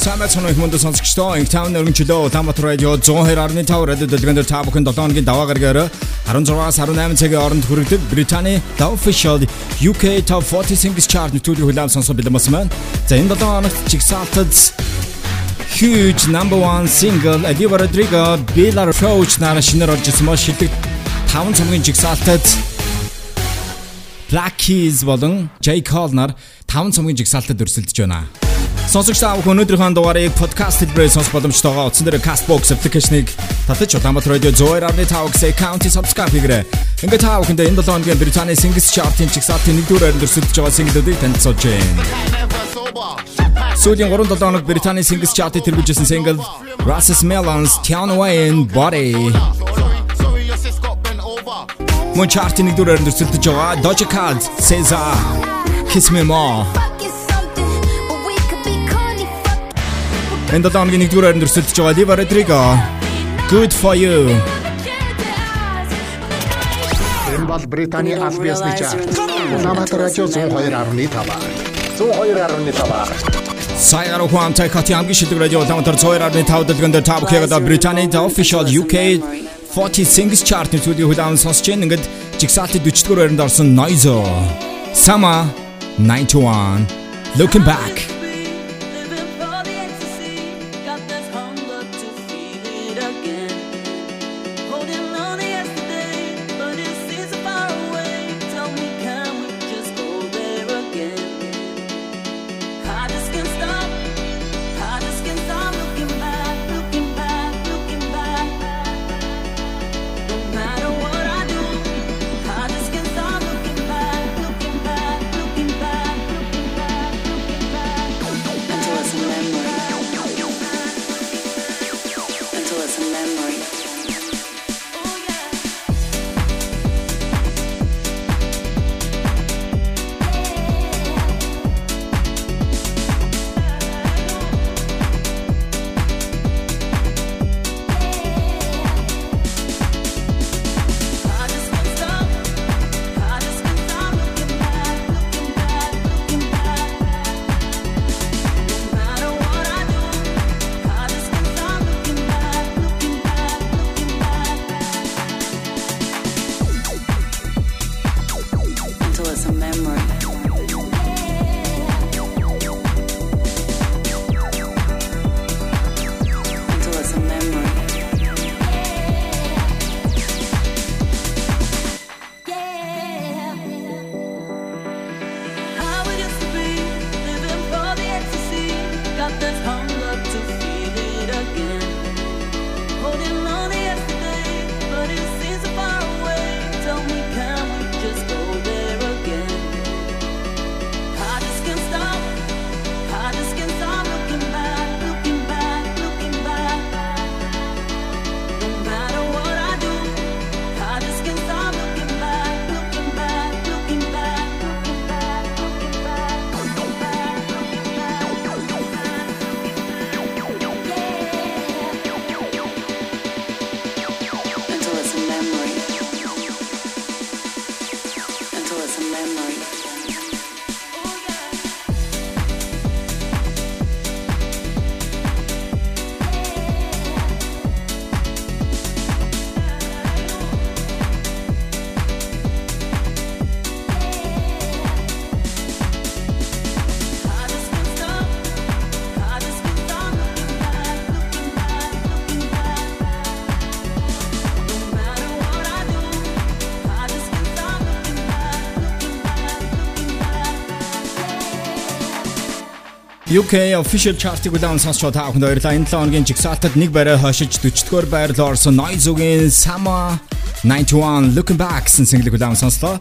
Самбай цонх мөндө сонсогчдоо Inktown өргөнчлөө Улаанбаатар радио 102.5 радио дэлгэнд та бүхэн 7 хоногийн даваа гаргаар 16-аас 18 цагийн хооронд хүргэдэг Британий The Official UK Top 40 Singles Chart нэвтрүүлгийг хүлээн сонсох бэлэн болсон байна. За энэ 7 хоногт чигсаалтад huge number 1 single Adiva Rodrigo Bella Roach нараа шинээр орж ирсэн маш шилдэг 5 цомгийн жигсаалтад Black Keys болон J Cole нар 5 цомгийн жигсаалтад өрсөлдөж байна. Сонсогч та бүхэн өнөөдрийнхөө дугаарыг подкаст хэлбэрээр сонсох боломжтойгоо утсан дээр Castbox application-ыг татаж Улаанбаатар радио 102.5 гэсэн аккаунтыг subscribe хийгээрэй. Ингээд та бүхэндээ энэ 7 хоногийн Британий Singles Chart-ын жигсаалтын 1-р байранд өрсөлдөж байгаа single-үүдийг танилцуулж байна. Сүүлийн 3-7 хоног Британий Singles Chart-ыг тэргүүлжсэн single Rasmus Melons Town Away in Body. Мөн чартын 1-р байранд өрсөлдөж байгаа Doja Cat Caesar Kiss Me More Энэ 7 хоногийн 1-р байранд өрсөлдөж байгаа Liva Rodrigo Good for you. Энэ бол Британий аль биесны чарт. Улаанбаатар радио 102.5. 102.5. Саяар ухаантай хати амгийн шилдэг радио Улаанбаатар 102.5 дэлгэнд та бүхэнд Британий The Official UK 40 Singles Chart нэвтрүүлгийг хүлээн сонсож байна. Ингээд жигсаалтын 40-р байранд орсон Noizo. Sama 91 Looking back UK official chart-ыг улаан сонсч та бүхэнд баярлалаа. Энэ 7 хоногийн жигсаалтад нэг байраа хойшиж 40-р байр руу орсон Noizo-гийн Sama 91 Looking Back single-ийг улаан сонслоо.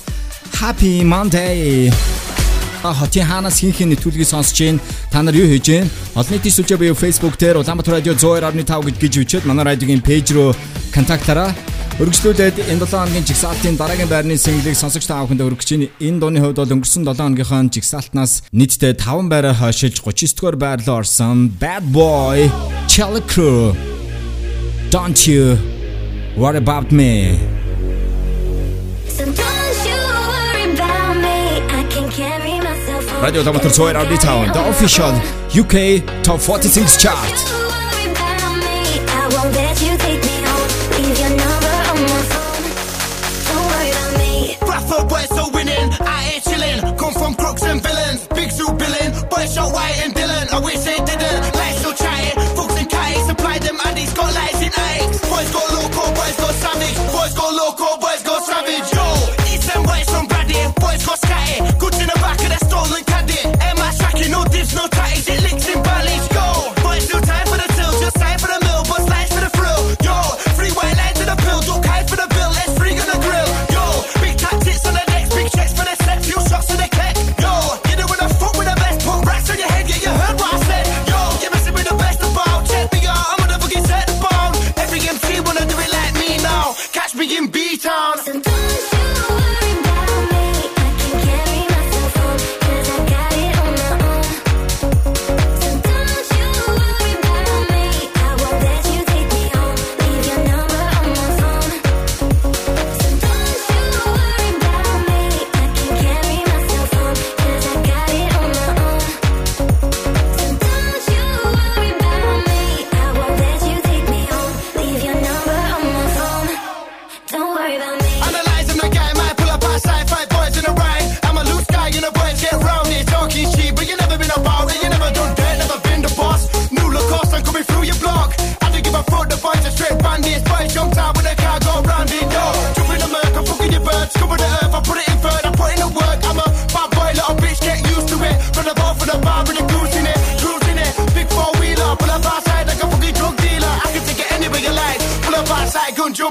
Happy Monday. А хотын хаанаас хинхэн нэтгүүлгийг сонсож байна. Та нар юу хийж байна? Олон нийтийн сүлжээ буюу Facebook дээр Улаанбаатар радио 102.5 гэж гиж үчихэд манай радиогийн пэйж рүү контактаараа Өргөжлүүлээд энэ 7 хоногийн жигсаалтын дараагийн байрны single-ийг сонсогч та бүхэнд өргөж чинь энэ дууны хувьд бол өнгөрсөн 7 хоногийнхаа жигсаалтнаас нийтдээ 5 байраа хойшилж 39-р байр руу орсон Bad Boy Charlie Crew. Don't you worry about me. So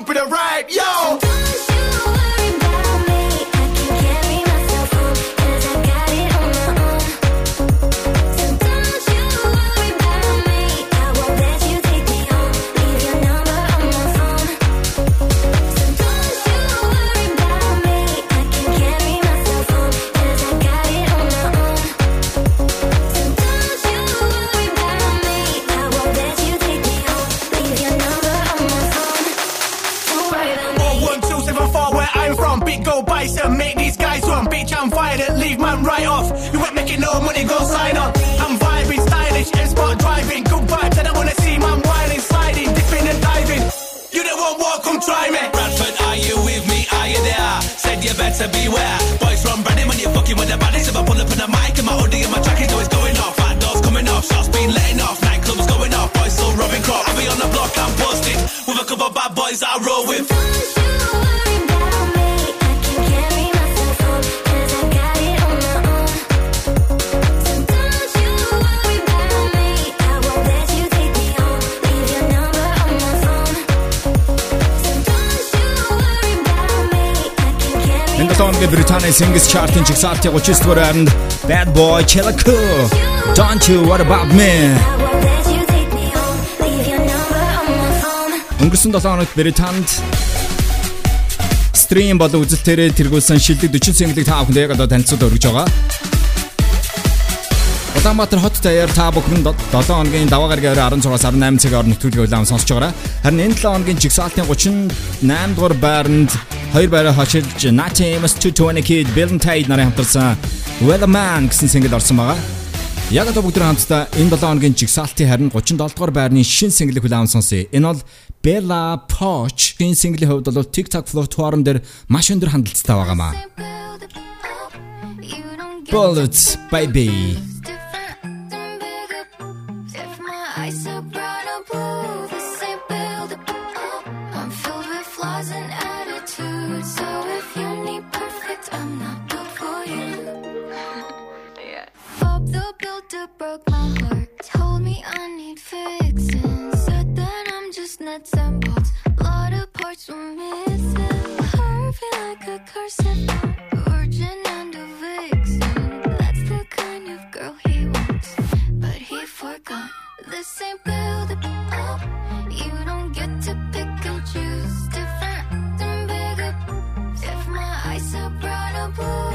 don't you worry about me. I can carry myself Radio Tomater Soir Audi Town, the official UK Top 46 chart. Singles Chart-ын жигсаалтын 39 дугаар байранд Bad Boy Chelaku Don't You What About Me Өнгөрсөн 7 хоногт Британд стрим болон үзэлтээрээ тэргүүлсэн шилдэг 40 single-ыг та бүхэнд яг одоо танилцуулж өргөж байгаа. Улаанбаатар хот даяар та бүхэн 7 хоногийн даваа гарагийн 16-аас 18 цагаар нэвтрүүлэг улаан сонсож байгаарай. Харин энэ 7 хоногийн жигсаалтын 38 дугаар байранд хоёр байраа хашилж Natimes 220 Kid Bill Tide нарын хамтарсан Weatherman гэсэн single орсон байгаа. Яг одоо бүгд хамтдаа энэ 7 хоногийн жигсаалтын харин 37 дугаар байрны шин single хүлээн сонсъё. Энэ бол Bella Poch энэ single-ийн хувьд бол TikTok платформ дээр маш өндөр хандлттай байгаамаа. Bullets baby nuts and bolts. A lot of parts were missing. Heart feel like a curse. Virgin and a vixen. That's the kind of girl he wants. But he forgot. This ain't build up. You don't get to pick and choose. Different and bigger. If my eyes are brown or blue.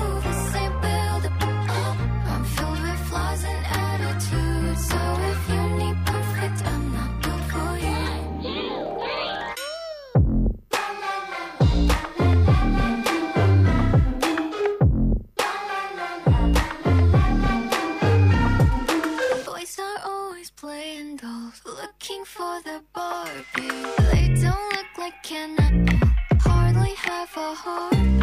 For the Barbie. They don't look like Ken hardly have a heartbeat.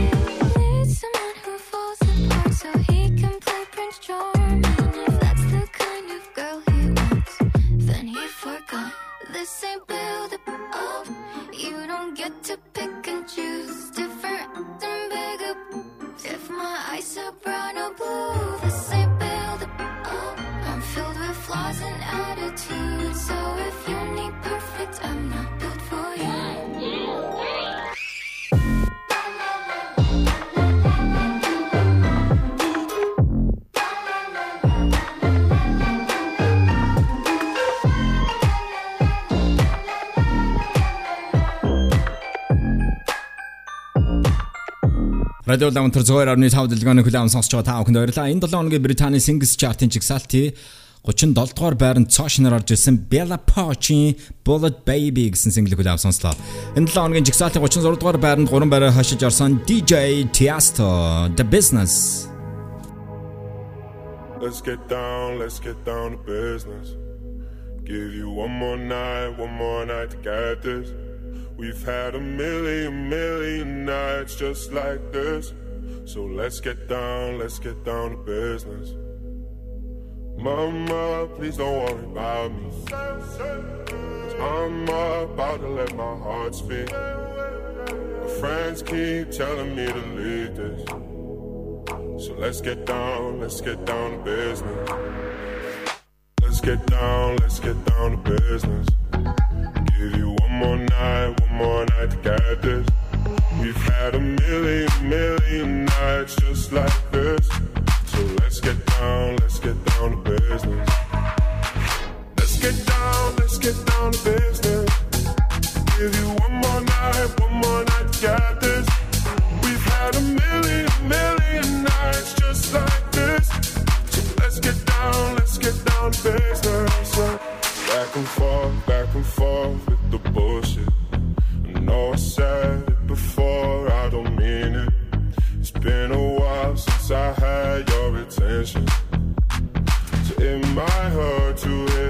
Радио Ламтар 102.5 дэлгөөний хүлээм сонсч байгаа та бүхэнд баярлалаа. Энэ 7 хоногийн Британий Singles Chart-ын жигсаалтын 37 дугаар байранд цоошноор орж ирсэн Bella Poch-ийн Bullet Baby гэсэн single хүлээм сонслоо. Энэ 7 хоногийн жигсаалтын 36 дугаар байранд 3 байраа хашиж орсон DJ Tiesto The Business. Let's get down, let's get down to business. Give you one more night, one more night to get this. We've had a million, million nights just like this. So let's get down, let's get down to business. Mama, please don't worry about me. I'm about to let my heart speak. My friends keep telling me to leave this. So let's get down, let's get down to business. Let's get down, let's get down to business. Give you more night, one more night to get this. We've had a million, million nights just like this. So let's get down, let's get down to business. Let's get down, let's get down to business. Give you one more night, one more night to get this. We've had a million, million nights just like this. So let's get down, let's get down to business. Back and forth, back and forth bullshit. I know I said it before, I don't mean it. It's been a while since I had your attention. So it might hurt to hit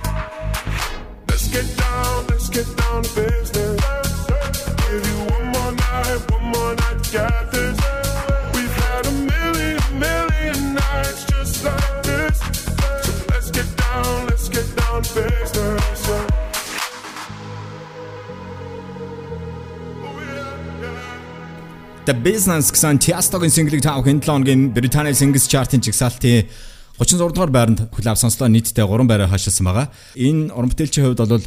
The Business гэсэн Tiesto-гийн single-ийг та бүхэн 7 хоногийн Британий Singles Chart-ын жигсаалтын 36 дугаар байранд хүлээв сонслоо нийтдээ 3 байраа хашилсан байгаа. Энэ уран бүтээлчийн хувьд бол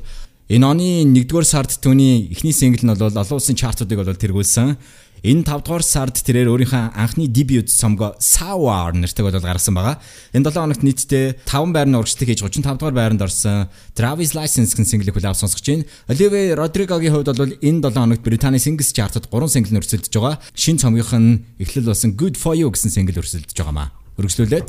энэ оны 1-р сард түүний эхний single нь бол олон улсын чартуудыг бол тэргүүлсэн. Энэ 5 дугаар сард тэрээр өөрийнхөө анхны дебют цомгоо Sour нэртэйг бол гаргасан байгаа. Энэ 7 хоногт нийтдээ 5 байрны урагшлыг хийж 35 дугаар байранд орсон Travis License гэх single-ийг хүлээв сонсгож байна. Olivia Rodrigo-гийн хувьд бол энэ 7 хоногт Британий Singles Chart-д 3 single өрсөлдөж байгаа. Шинэ цомгийнх нь эхлэл болсон Good For You гэсэн single өрсөлдөж байгаамаа. Өргөжлүүлээд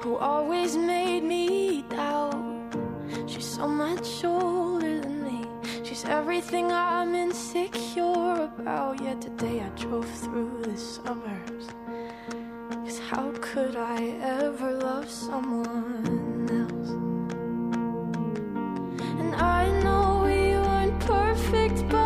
who always made me doubt. She's so much older than me. She's everything I'm insecure about. Yet today I drove through the suburbs. Cause how could I ever love someone else? And I know we weren't perfect, but.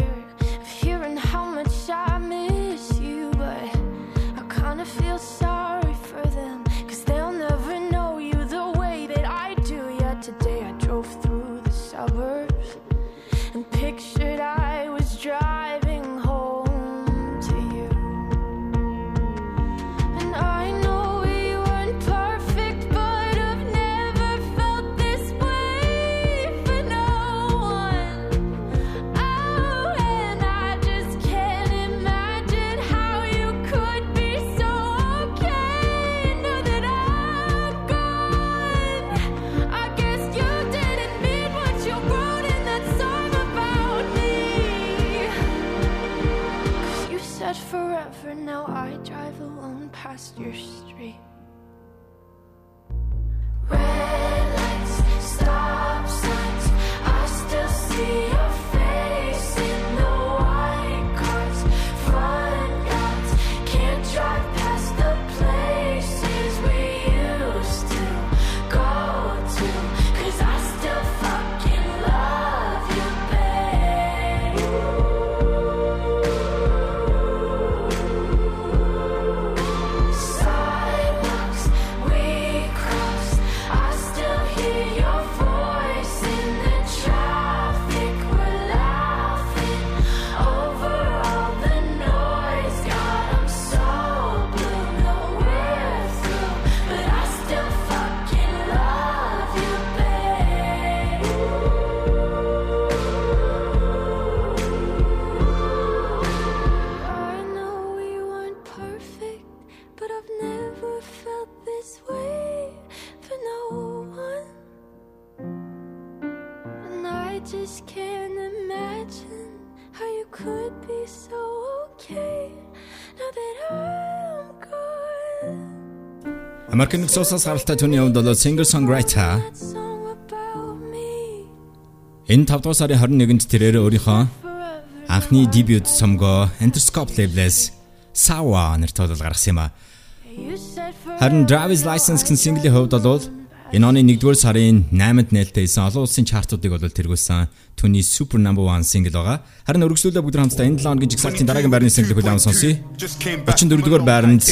gone. Америкийн нэгдсэн гаралтай түүний хувьд бол singer songwriter энэ 5 дугаар сарын 21-нд тэрээр өөрийнхөө анхны дебют цомгоо Interscope label-с Sawa нэртэй гаргасан юм а. Харин. Driver's License гэсэн single-ийн хувьд бол энэ оны 1-р сарын 8-нд нээлттэй исэн олон улсын чартуудыг бол тэргүүлсэн түүний Super Number 1 single байгаа. Харин өргөжлүүлээ бүгд хамтдаа энэ 7 өдрийн жигсаалтын дараагийн байрны single хүлээн сонсъё. 34-р байранд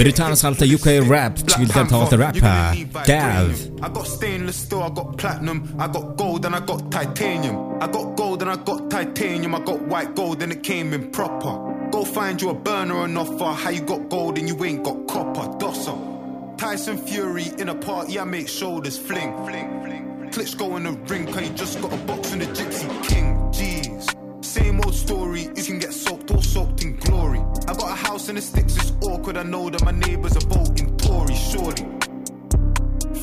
Британаас гаралтай UK rap чиглэлээр тоглолтой rapper Gav. I got stainless steel, I got platinum, I got gold and I got titanium. I got gold and I got titanium, I got white gold and it came in proper. Go find you a burner and offer. How you got gold and you ain't got copper? Dosser. Tyson Fury in a party, I make shoulders fling. fling, fling. Klitschko in the ring, cause you just got a box from the Gypsy King. Jeez. Same old story, you can get soaked or soaked in glory. I got a house in the sticks, it's awkward. I know that my neighbors are voting Tory, surely.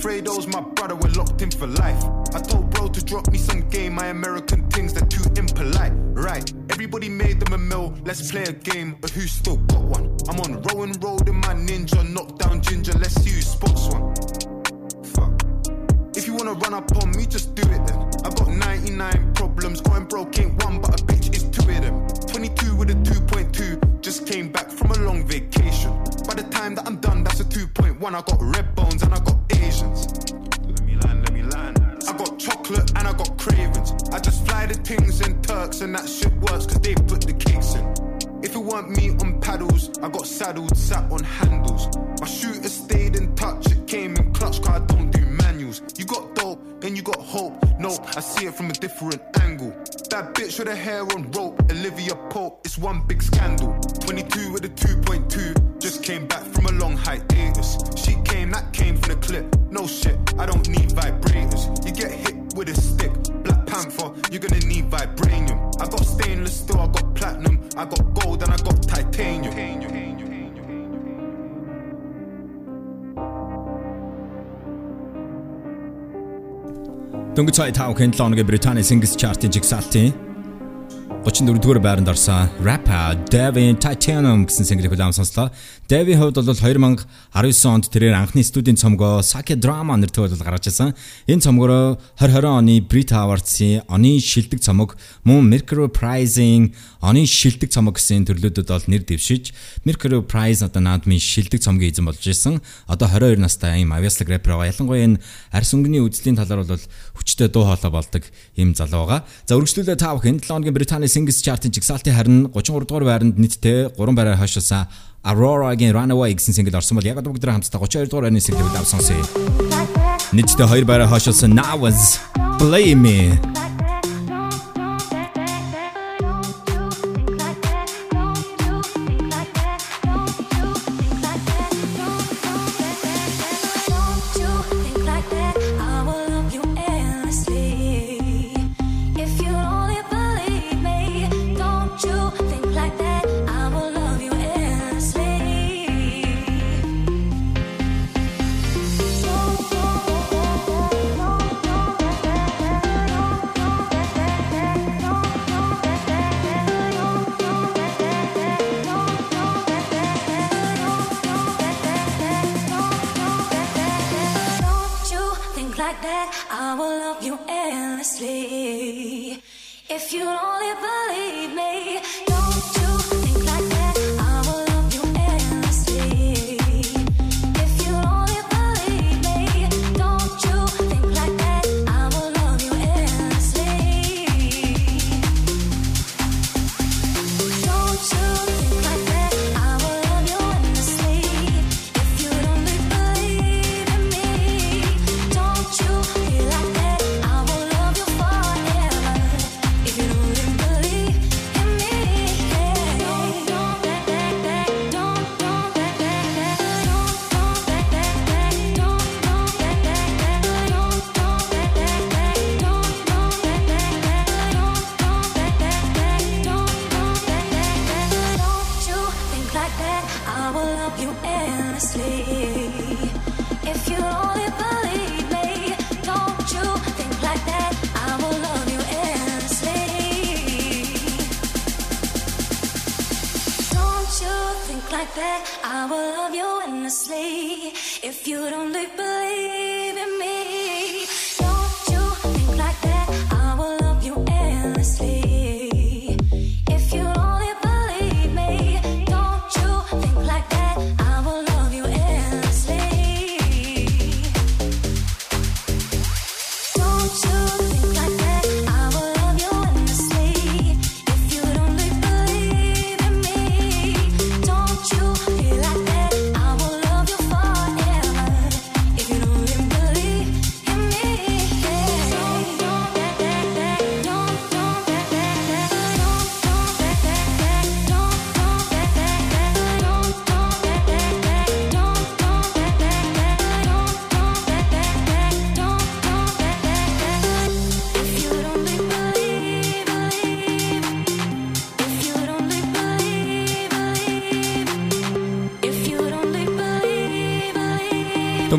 Fredo's my brother, we're locked in for life. I told bro to drop me some game, my American things, they're too impolite. Right, everybody made them a mill, let's play a game of who still got one. I'm on Rowan Road in my ninja, knock down ginger, let's see who spots one. Fuck. If you wanna run up on me, just do it then. I got 99 problems, going broke ain't one, but a bitch is two of them. 22 with a 2.2, just came back from a long vacation. By the time that I'm done, that's a 2.1. I got red bones and I got Asians. Let me land, let me land. I got chocolate and I got cravings. I just fly the things in Turks and that shit works cause they put the cakes in. If it weren't me on paddles, I got saddled, sat on handles. My shooter stayed in touch, it came in clutch, cause I don't Nope, I see it from a different angle. That bitch with her hair on rope, Olivia Pope, it's one big scandal. 22 with a 2.2, just came back from a long hiatus. She came, that came from the clip. No shit, I don't need vibrators. You get hit with a stick, Black Panther, you're gonna need vibranium. I got stainless steel, I got platinum, I got gold, and I got titanium. Дөнгөж сая 5 хэн 7 оны Британий Singles Chart-ын жигсаалтын 34 дугаар байранд орсон rapper Devin Titanium гэсэн single хүлээм сонслоо. Devin хувьд бол 2019 онд тэрээр анхны студийн цомгоо Sake Drama нэртэй бол гаргаж ирсэн. Энэ цомгоор 2020 оны Brit Awards-ийн оны шилдэг цомог мөн Mercury Prize-ийн оны шилдэг цомог гэсэн төрлүүдэд бол нэр дэвшиж Mercury Prize одоо наадмын шилдэг цомгийн эзэн болж ирсэн. Одоо 22 настай ийм авьяаслаг рэпер байгаа. Ялангуяа энэ арьс өнгөний үзлийн талаар бол хүчтэй дуу хоолой болдог ийм залуу байгаа. За үргэлжлүүлээ та бүхэн 7 хоногийн Британий Singles Chart-ын жигсаалтын харин 33 дугаар байранд нийтдээ 3 байраар хойшилсан Aurora-гийн Runaway гэсэн single орсон бол яг одоо бүгд хамтдаа 32 дугаар байрны single авсан сонсъё. Нийтдээ 2 байраар хойшилсан Nawaz Blame Me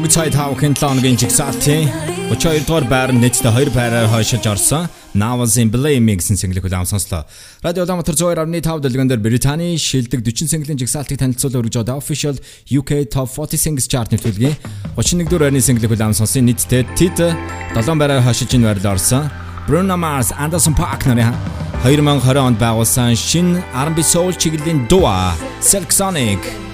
believe Дөнгөж цай тавхын 7 хоногийн жигсаалтын 32 дугаар байранд нийтдээ 2 байраар хойшилж орсон. Nawaz-ийн Blame Me гэсэн single хүлээм сонслоо. Радио Улаанбаатар 102.5 дэлгэн дээр Британий шилдэг 40 single-ийн жигсаалтыг танилцуулан өргөж байгаа Official UK Top 40 Singles Chart-ны төлгийн 31 дугаар байрны single хүлээм сонсон. Нийтдээ Tit 7 байраар хойшилж ин байрлал орсон. Bruno Mars, Anderson .Paak нарын 2020 онд байгуулсан шинэ R&B Soul чиглэлийн дуа Silk Sonic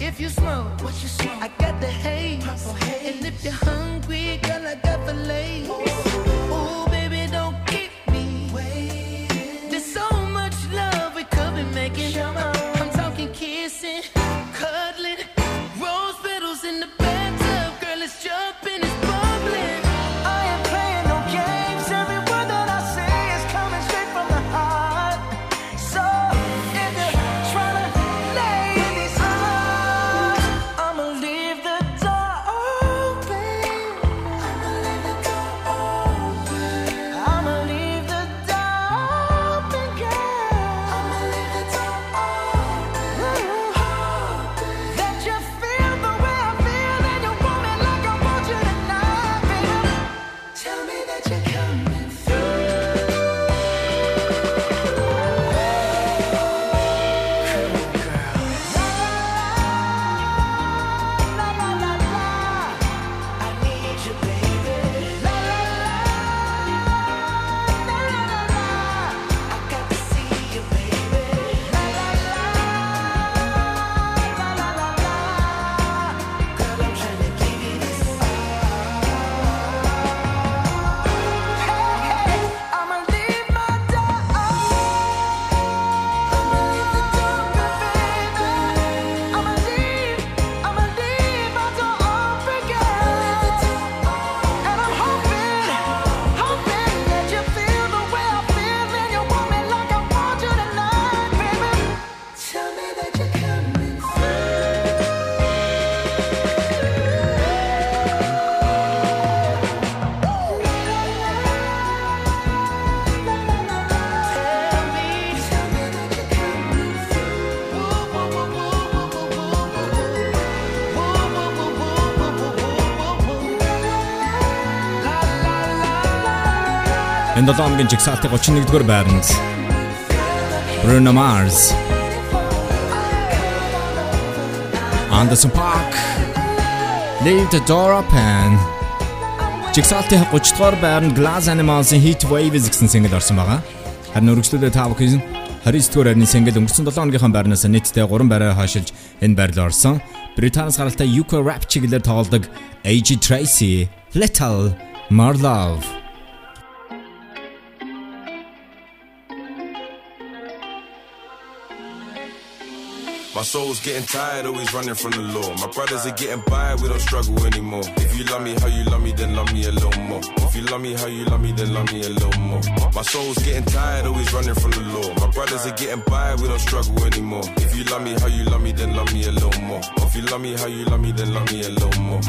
If you smoke, what you smoke? I got the haze. And if you're hungry, girl, I got fillets. Ooh, 2007 оны жигсаалтын 31-р байранд. Bruno Mars. Anderson Park. Leave the Door Open. Жигсаалтын 30-р байранд Glass Animals-ийн Heat Waves гэсэн сэнгэл орсон байгаа. Харин өргөжлөдөө та бүхэн 29-р байрны сэнгэл өнгөрсөн 7 оныхон байрнаас нийтдээ 3 байраа хойшилж энэ байрлал орсон. Британаас гаралтай UK rap чиглэлээр тоглодог AG Tracy, Little, More Love. Soul's getting tired, always running from the law. My brothers are getting by, we don't struggle anymore. If you love me how you love me, then love me a little more. If you love me how you love me, then love me a little more. My soul's getting tired, always running from the law. My brothers are getting by, we don't struggle anymore. If you love me how you love me, then love me a little more. If you love me how you love me, then love me a little more.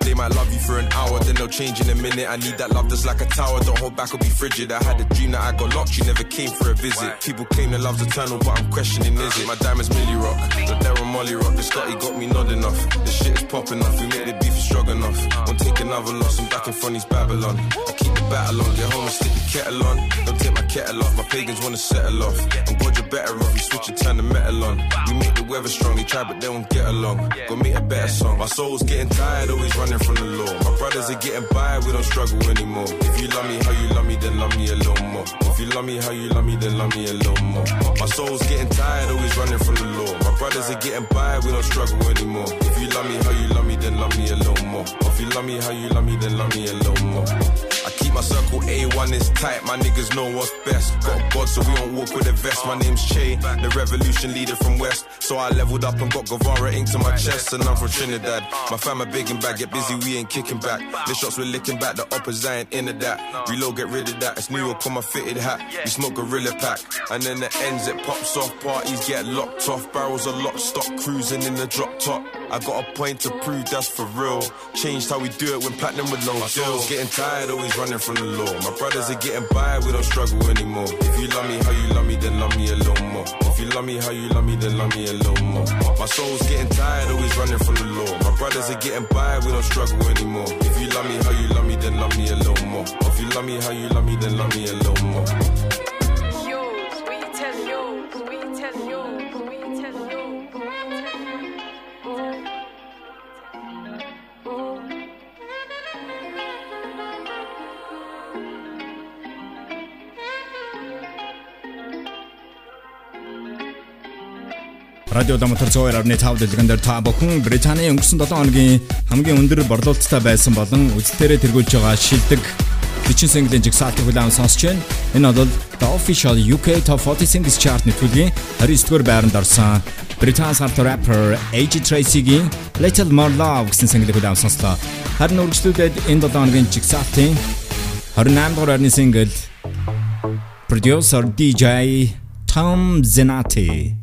They might love you for an hour, then they'll change in a minute. I need that love that's like a tower. Don't hold back or be frigid. I had a dream that I got locked, you never came for a visit. People claim that love's eternal, but I'm questioning is it? My diamonds Millie Rock, the Darren Molly Rock. The Scotty got me nodding off. The shit is popping off. We make the beef strong enough. Won't take another loss. I'm back in front of Babylon. I keep the battle on, get home and stick the kettle on. Don't take my kettle off. My pagans wanna settle off. I'm God, you're better off. You switch and turn the metal on. We make the weather strong. They try, but they won't get along. Go make a better song. My soul's getting tired, always running from the law. My brothers are getting by, we don't struggle anymore. If you love me how you love me, then love me a little more. If you love me how you love me, then love me a little more. My soul's getting tired, always running from the law. Brothers are getting by, we don't struggle anymore. If you love me how you love me, then love me a little more. If you love me how you love me, then love me a little more. My circle A1 is tight, my niggas know what's best. Got God, so we don't walk with a vest. My name's Che, the revolution leader from West. So I leveled up and got Guevara ink to my chest, and I'm from Trinidad. My fam are big and bad, get busy, we ain't kicking back. The shots we're licking back, the uppers I ain't into that. Reload, get rid of that. It's New York on my fitted hat. We smoke Gorilla Pack, and then the ends it pops off. Parties get locked off, barrels are locked, stop cruising in the drop top. I got a point to prove that's for real. Changed how we do it when platinum with no My getting tired, always running from the law. My brothers are getting by, we don't struggle anymore. If you love me how you love me, then love me a little more. If you love me how you love me, then love me a little more. My soul's getting tired, always running from the law. My brothers are getting by, we don't struggle anymore. If you love me how you love me, then love me a little more. If you love me how you love me, then love me a little more. Радио Домтор 102.5 дэлгэн дээр та бүхэн Британий өнгөрсөн 7 хоногийн хамгийн өндөр борлуулалттай байсан болон үзэлтээрээ тэргүүлж байгаа шилдэг 40 single-ийн жигсаалтыг хүлээн сонсч байна. Энэ бол The Official UK Top 40 Singles Chart нэвтрүүлгийн 29-р байранд орсон Британи сарт rapper AJ Tracy-гийн Little More Love гэсэн single-ийг хүлээн сонслоо. Харин үргэлжлүүлээд энэ 7 хоногийн жигсаалтын 28 дугаар орны single producer DJ Tom Zenati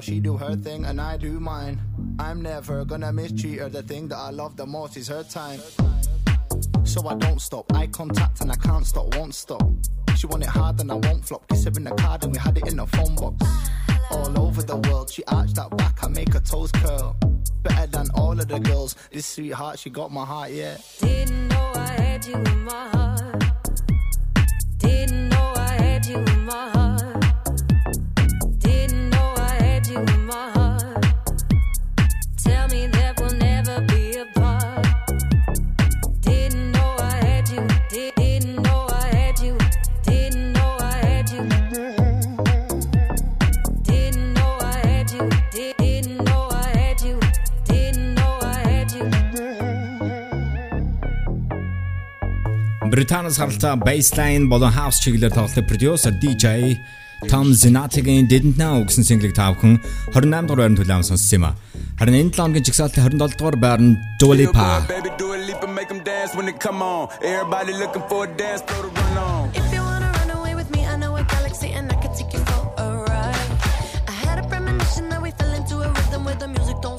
deeper. She do her thing and I do mine. I'm never gonna mistreat her. The thing that I love the most is her time. So I don't stop. Eye contact and I can't stop, won't stop. She want it hard and I won't flop. Kiss her in the card and we had it in the phone box. All over the world, she arched that back, I make her toes curl. Better than all of the girls. This sweetheart, she got my heart, yeah. Didn't know I had you in my heart. Didn't know I had you in my heart. Британаас харалцаа bassline болон house чиглэлээр тоглох producer DJ Tom Zenati-гийн Didn't Know гэсэн single-ийг та бүхэн 28 дугаар байранд хүлээн сонссон юм а. Харин энэ 7 хоногийн жигсаалтын 27 дугаар байранд Dua Lipa. Baby, do a leap and make them dance when it come on. Everybody looking for a dance, throw the run on. If you wanna run away with me, I know a galaxy and I can take you for a ride. I had a premonition that we fell into a rhythm where the music don't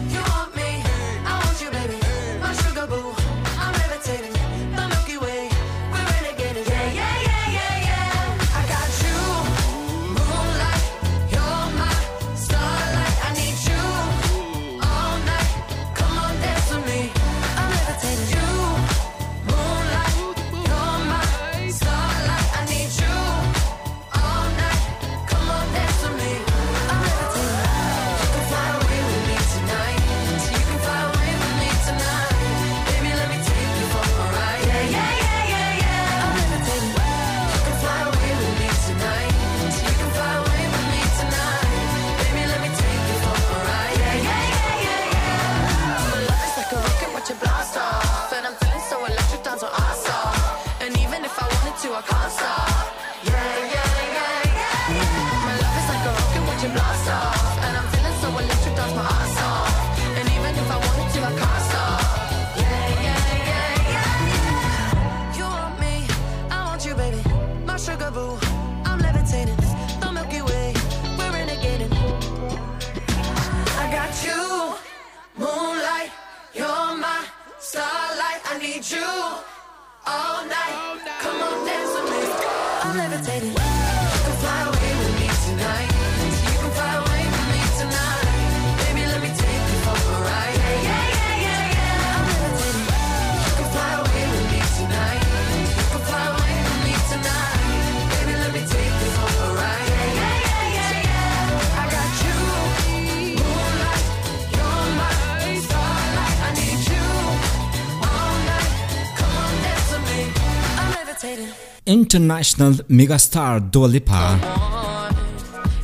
International Megastar Dua Lipa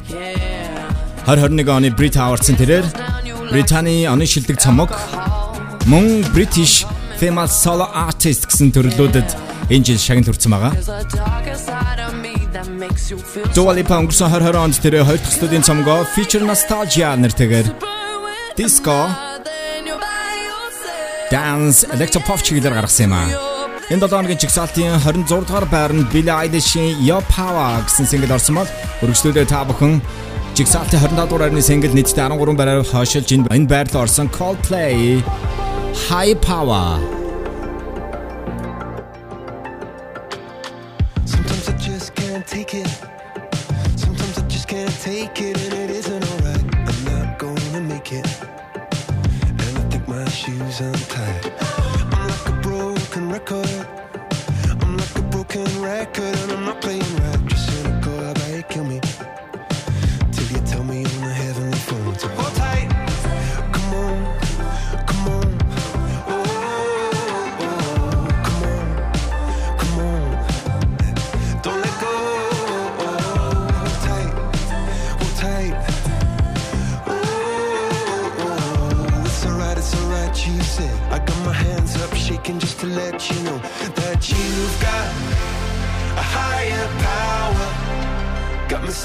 Yeah. 2021 оны Brit Awards-ын тэрээр Британий оны шилдэг цомог мөн British Female Solo Artist гэсэн төрлүүдэд энэ жил шагнал хүрсэн байгаа. Dua Lipa өнгөрсөн 2020 онд тэр хоёр дахь студийн цомгоо Feature Nostalgia нэртэйгээр Disco. Dance Electropop чиглэлээр гаргасан юм аа. Энэ 7 хоногийн чигсалтын 26 дугаар байранд Billie Eilish-ийн Your Power гэсэн single орсон бол өргөжлөлөө та бүхэн. Чигсалтын 25 дугаар байрны single нийтдээ 13 байраар хойшилж энэ байрлал орсон Coldplay. High Power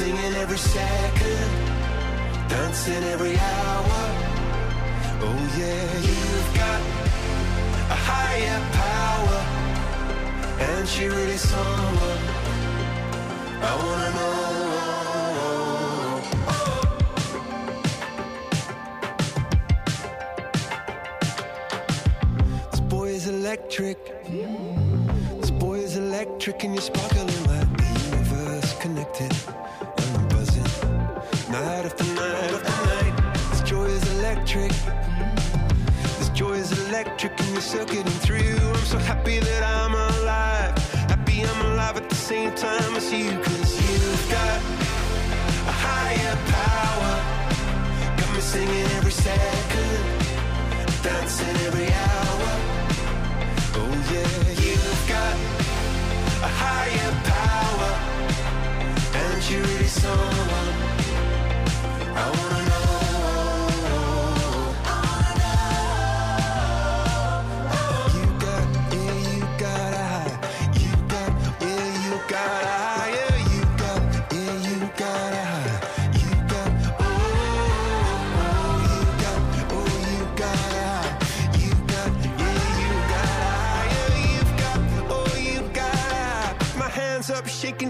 singing every second, dancing every hour. Oh, yeah, you've got a higher power. And she really someone I wanna know. This boy is electric. This boy is electric, and you're sparkling electric, and you're circuiting through. I'm so happy that I'm alive. Happy I'm alive at the same time as you, cause you've got a higher power. Got me singing every second, dancing every hour. Oh yeah, you've got a higher power, and you really someone I wanna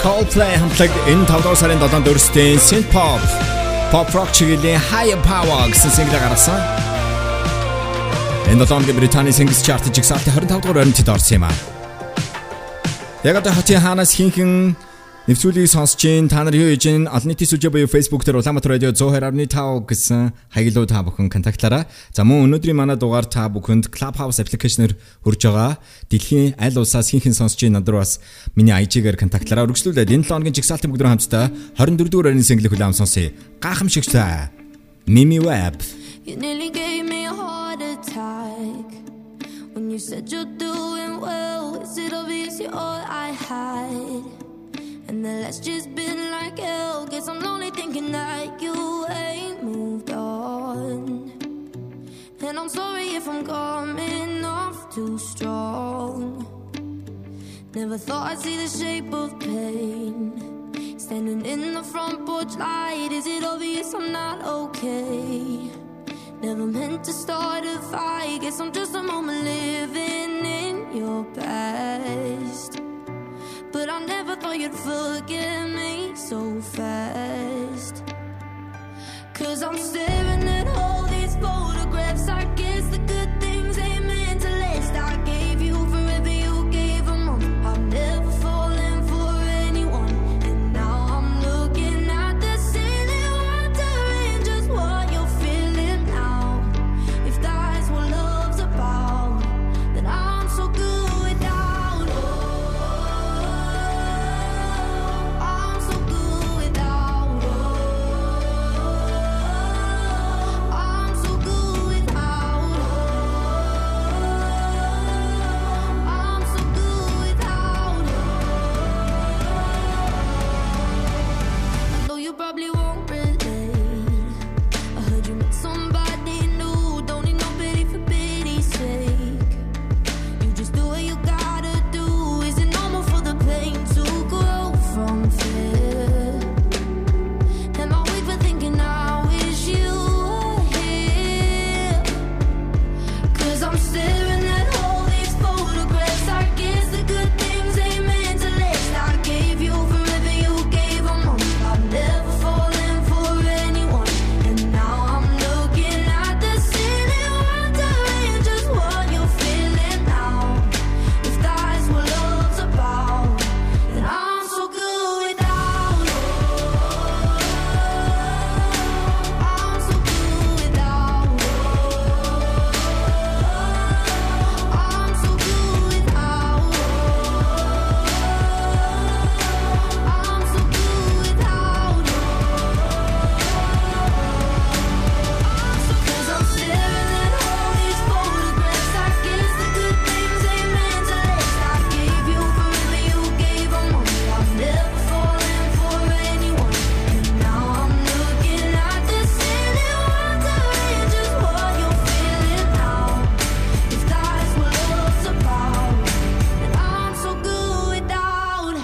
Coldplay хамтлаг энэ 5 дугаар сарын 7-нд өрсөлдөөн synth pop pop rock чиглэлийн Higher Power гэсэн single гаргасан. Энэ 7 хоногийн Британий Singles Chart жигсаалтын 25 дугаар тэд орсон юм аа. Яг одоо хотын хаанаас хинхэн Нэвсүүлийг сонсож гин та нар юу хийж гин олон нийтийн сүлжээ буюу Facebook дээр Улаанбаатар радио 102.5 гэсэн хаяглуу та бүхэн контактлаараа. За мөн өнөөдрийн манай дугаар та бүхэнд Clubhouse аппликейшнээр хүрж байгаа. Дэлхийн аль улсаас хинхэн сонсож гин надад бас миний IG-гээр контактлаараа үргэлжлүүлээд энэ 7 өдрийн жигсаалтын бүгдрэн хамтдаа 24 дугаар арийн single хүлээм сонсъё. Гайхамшигтай. Mimi Web. You nearly gave me a heart attack when you said you're doing well. Is it obvious you're all I had? And the last just been like hell. Guess I'm lonely thinking that you ain't moved on. And I'm sorry if I'm coming off too strong. Never thought I'd see the shape of pain. Standing in the front porch light, is it obvious I'm not okay? Never meant to start a fight. Guess I'm just a moment living in your past. But I never thought you'd forgive me so fast. Cause I'm staring at all these photographs. I guess the good thing.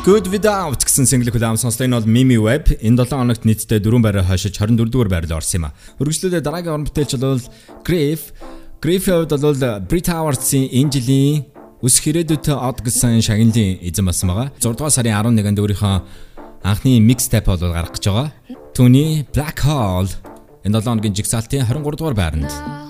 Good Without гэсэн single хүлээм сонслоо энэ бол Mimi Web энэ 7 хоногт нийтдээ 4 байраа хойшиж 24 дугаар байрлал орсон юм а. Үргэлжлүүлээ дараагийн орон бүтээлч бол Grief. Grief-ийн хувьд бол Brit Awards-ийн энэ жилийн өсөх ирээдүйтэй од гэсэн шагналын эзэн болсон байгаа. 6 дугаар сарын 11-нд өөрийнхөө анхны mixtape бол гаргах гэж байгаа. Түүний Black Hole энэ 7 хоногийн жигсаалтын 23 дугаар байранд.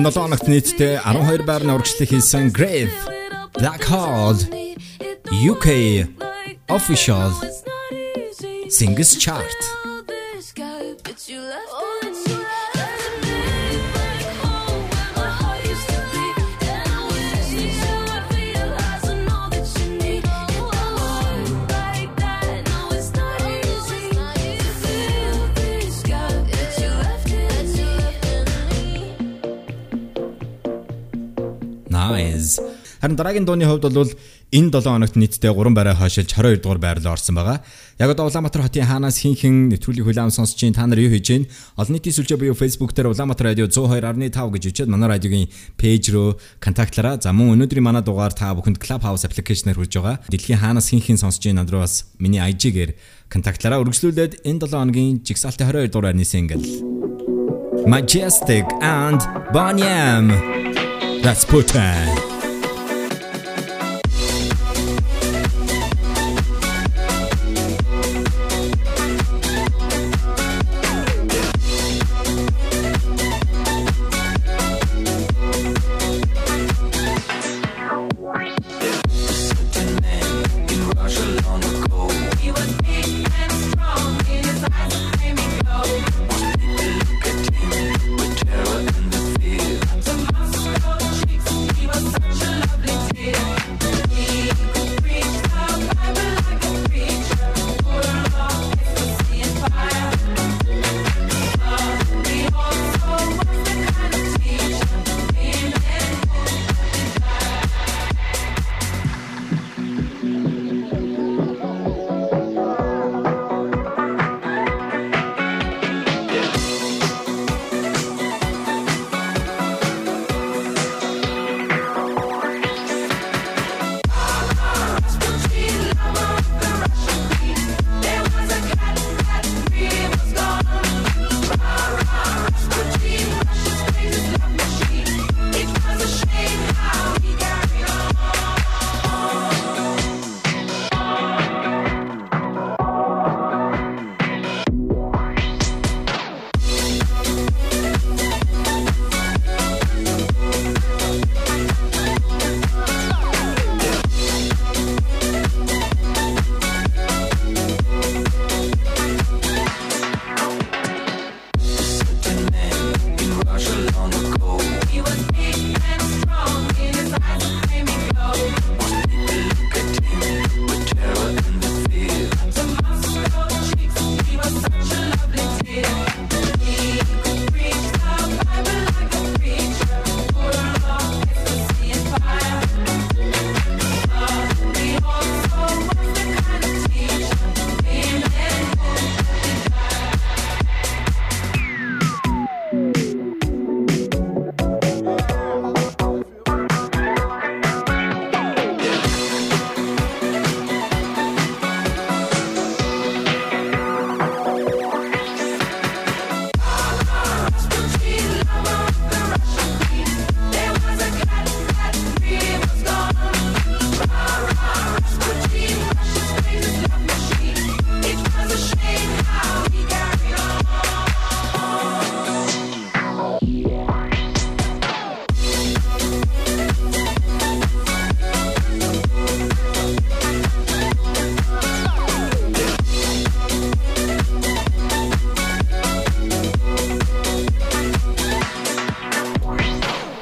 Энэ 7 Aron нийтдээ 12 байрны урагшлыг хийсэн Griff, Black Hole, UK Official Singles Chart. Харин дараагийн дууны хувьд бол энэ 7 хоногт нийтдээ 3 байраа хойшилж 22 дугаар байрлал орсон байгаа. Яг одоо Улаанбаатар хотын хаанаас хинхэн нэвтрүүлгийг хүлээн сонсч чинь та нар юу хийж гин? Олон нийтийн сүлжээ буюу Facebook дээр Улаанбаатар радио 102.5 гэж үчээд манай радиогийн пэйж рүү контактлаараа за мөн өнөөдрийн манай дугаар та бүхэнд Clubhouse аппликейшнээр хүрж байгаа. Дэлхийн хаанаас хинхэн сонсч чинь над руу бас миний IG-гээр контактлаараа үргэлжлүүлээд энэ 7 хоногийн жигсаалтын 22 дугаар байрны single Majestic and Banyam That's Putin.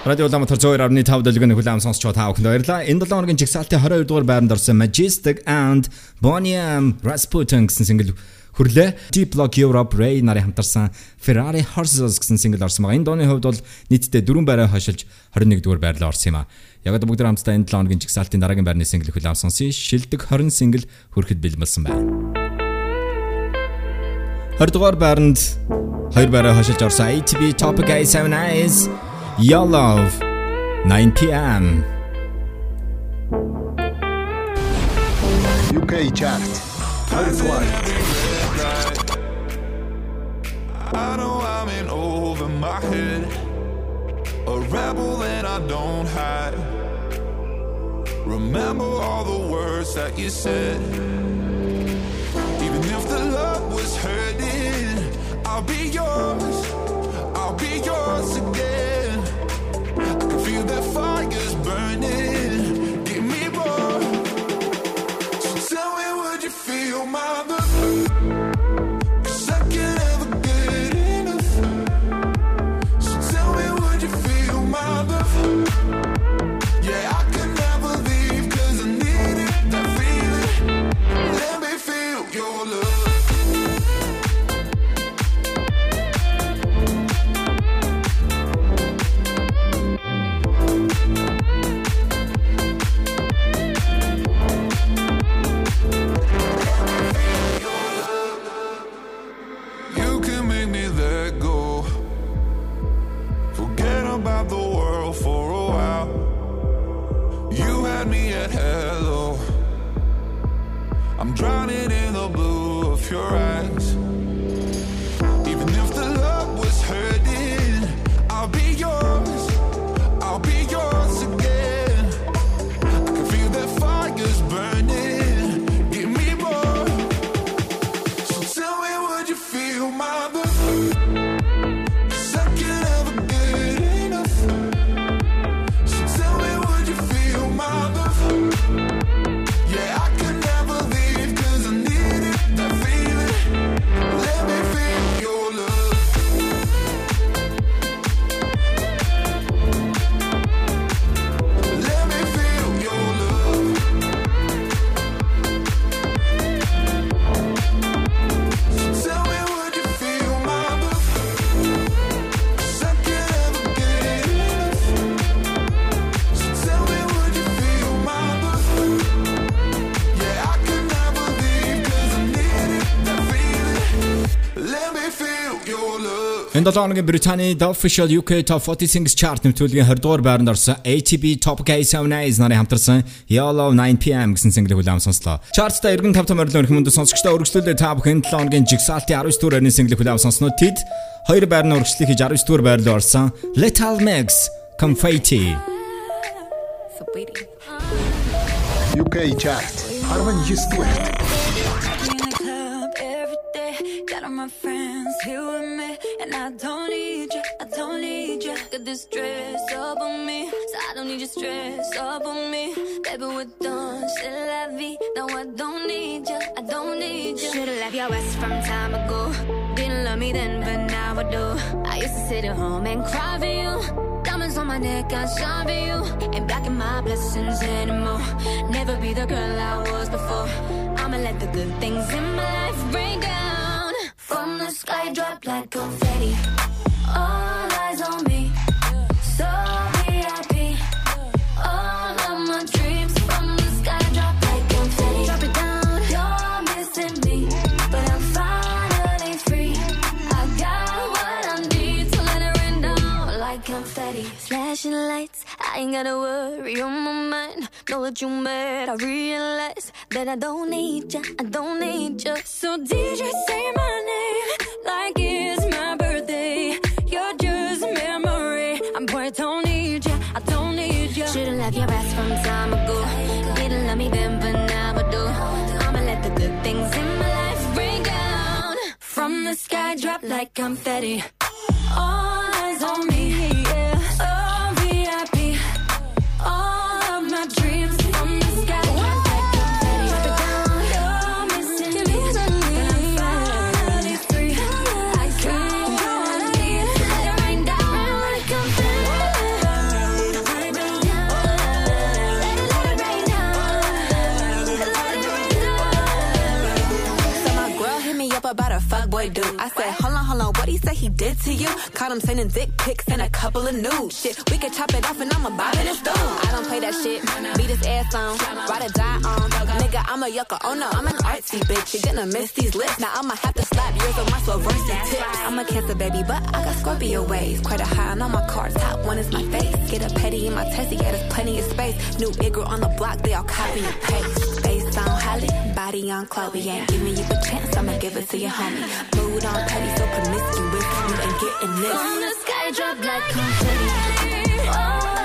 Радио Улаанбаатар 102.5 дэлгэн хүлээм сонсч та бүхэнд баярлалаа. Энэ 7 хоногийн жигсаалтын 22 дугаар байранд орсон Majestic and Bonniam Rasputin гэсэн single хүрлээ. Deep Block Europe Ray нарын хамтарсан Ferrari Horses гэсэн single орсон байгаа. Энэ дооны хувьд бол нийтдээ 4 байраа хашилж 21 дугаар байрлал орсон юм а. Яг одоо бүгд хамтдаа энэ 7 хоногийн жигсаалтын дараагийн байрны single хүлээм сонсъё. Шилдэг 20 single хүрэхэд бэлмэлсэн байна. 20 дугаар байранд 2 байраа хашилж орсон ATB Topic A7 Eyes Your Love 9 p.m. UK chart. 22. I know I'm in over my head. A rebel that I don't hide. Remember all the words that you said. Even if the love was hurting, I'll be yours. I'll be yours again feel that fire's burning. drowning 7 хоногийн Британий The Official UK Top 40 Singles Chart нэмтүүлгийн 20 дугаар байранд орсон ATB Top K79 нарын хамтарсан Yellow 9pm гэсэн single хүлээм сонслоо. Chart-та эргэн 5 том орилон өрх мөндө сонсогчдоо өргөжлүүлээ та бүхэн 7 хоногийн Jigsaw-ийн 19 дугаар орны single хүлээм сонсноо тэд хоёр байрны өргөжлөлийг хийж 19 дугаар байрлал орсон Lethal Mix Confetti. UK Chart 19 дугаар. Got all my friends here with me, and I don't need you. I don't need you. Got this stress up on me, so I don't need your stress up on me. Baby, we're done. C'est la vie. No, I don't need you. I don't need you. Should've left your ass from time ago. Didn't love me then, but now I do. I used to sit at home and cry for you. Diamonds on my neck, I shine for you. Ain't blocking my blessings anymore. Never be the girl I was before. I'ma let the good things in my life rain down. From the sky, drop like confetti. All Flashing lights, I ain't gotta worry on my mind. Know that you mad, I realize that I don't need ya, I don't need ya. So DJ say my name like it's my birthday. You're just a memory. I'm poor, I don't need ya, I don't need ya. Should've left your ass from time ago. Didn't love me then, but now I do. I'ma let the good things in my life rain down. From the sky, drop like confetti. All eyes on me, fuckboy dude. I said, hold on, hold on, what he say he did to you? Caught him sending dick pics and a couple of nudes. Shit, we could chop it off and I'ma bob in his. I don't play that shit, beat his ass on, ride or die on. Nigga, I'm a yucca, oh no, I'm an artsy bitch. You're gonna miss these lips, now I'ma have to slap yours with my Swarovski tips. I'm a cancer baby, but I got Scorpio waves. Quite a high on all my cards, top one is my face. Get a petty in my testy, yeah, there's plenty of space. New Igor on the block, they all copy and paste. Holly, body on Chloe. Ain't giving you a chance, I'ma give it to your homie. Mood on petty, so promiscuous. You ain't getting this. From the sky, drop like confetti. All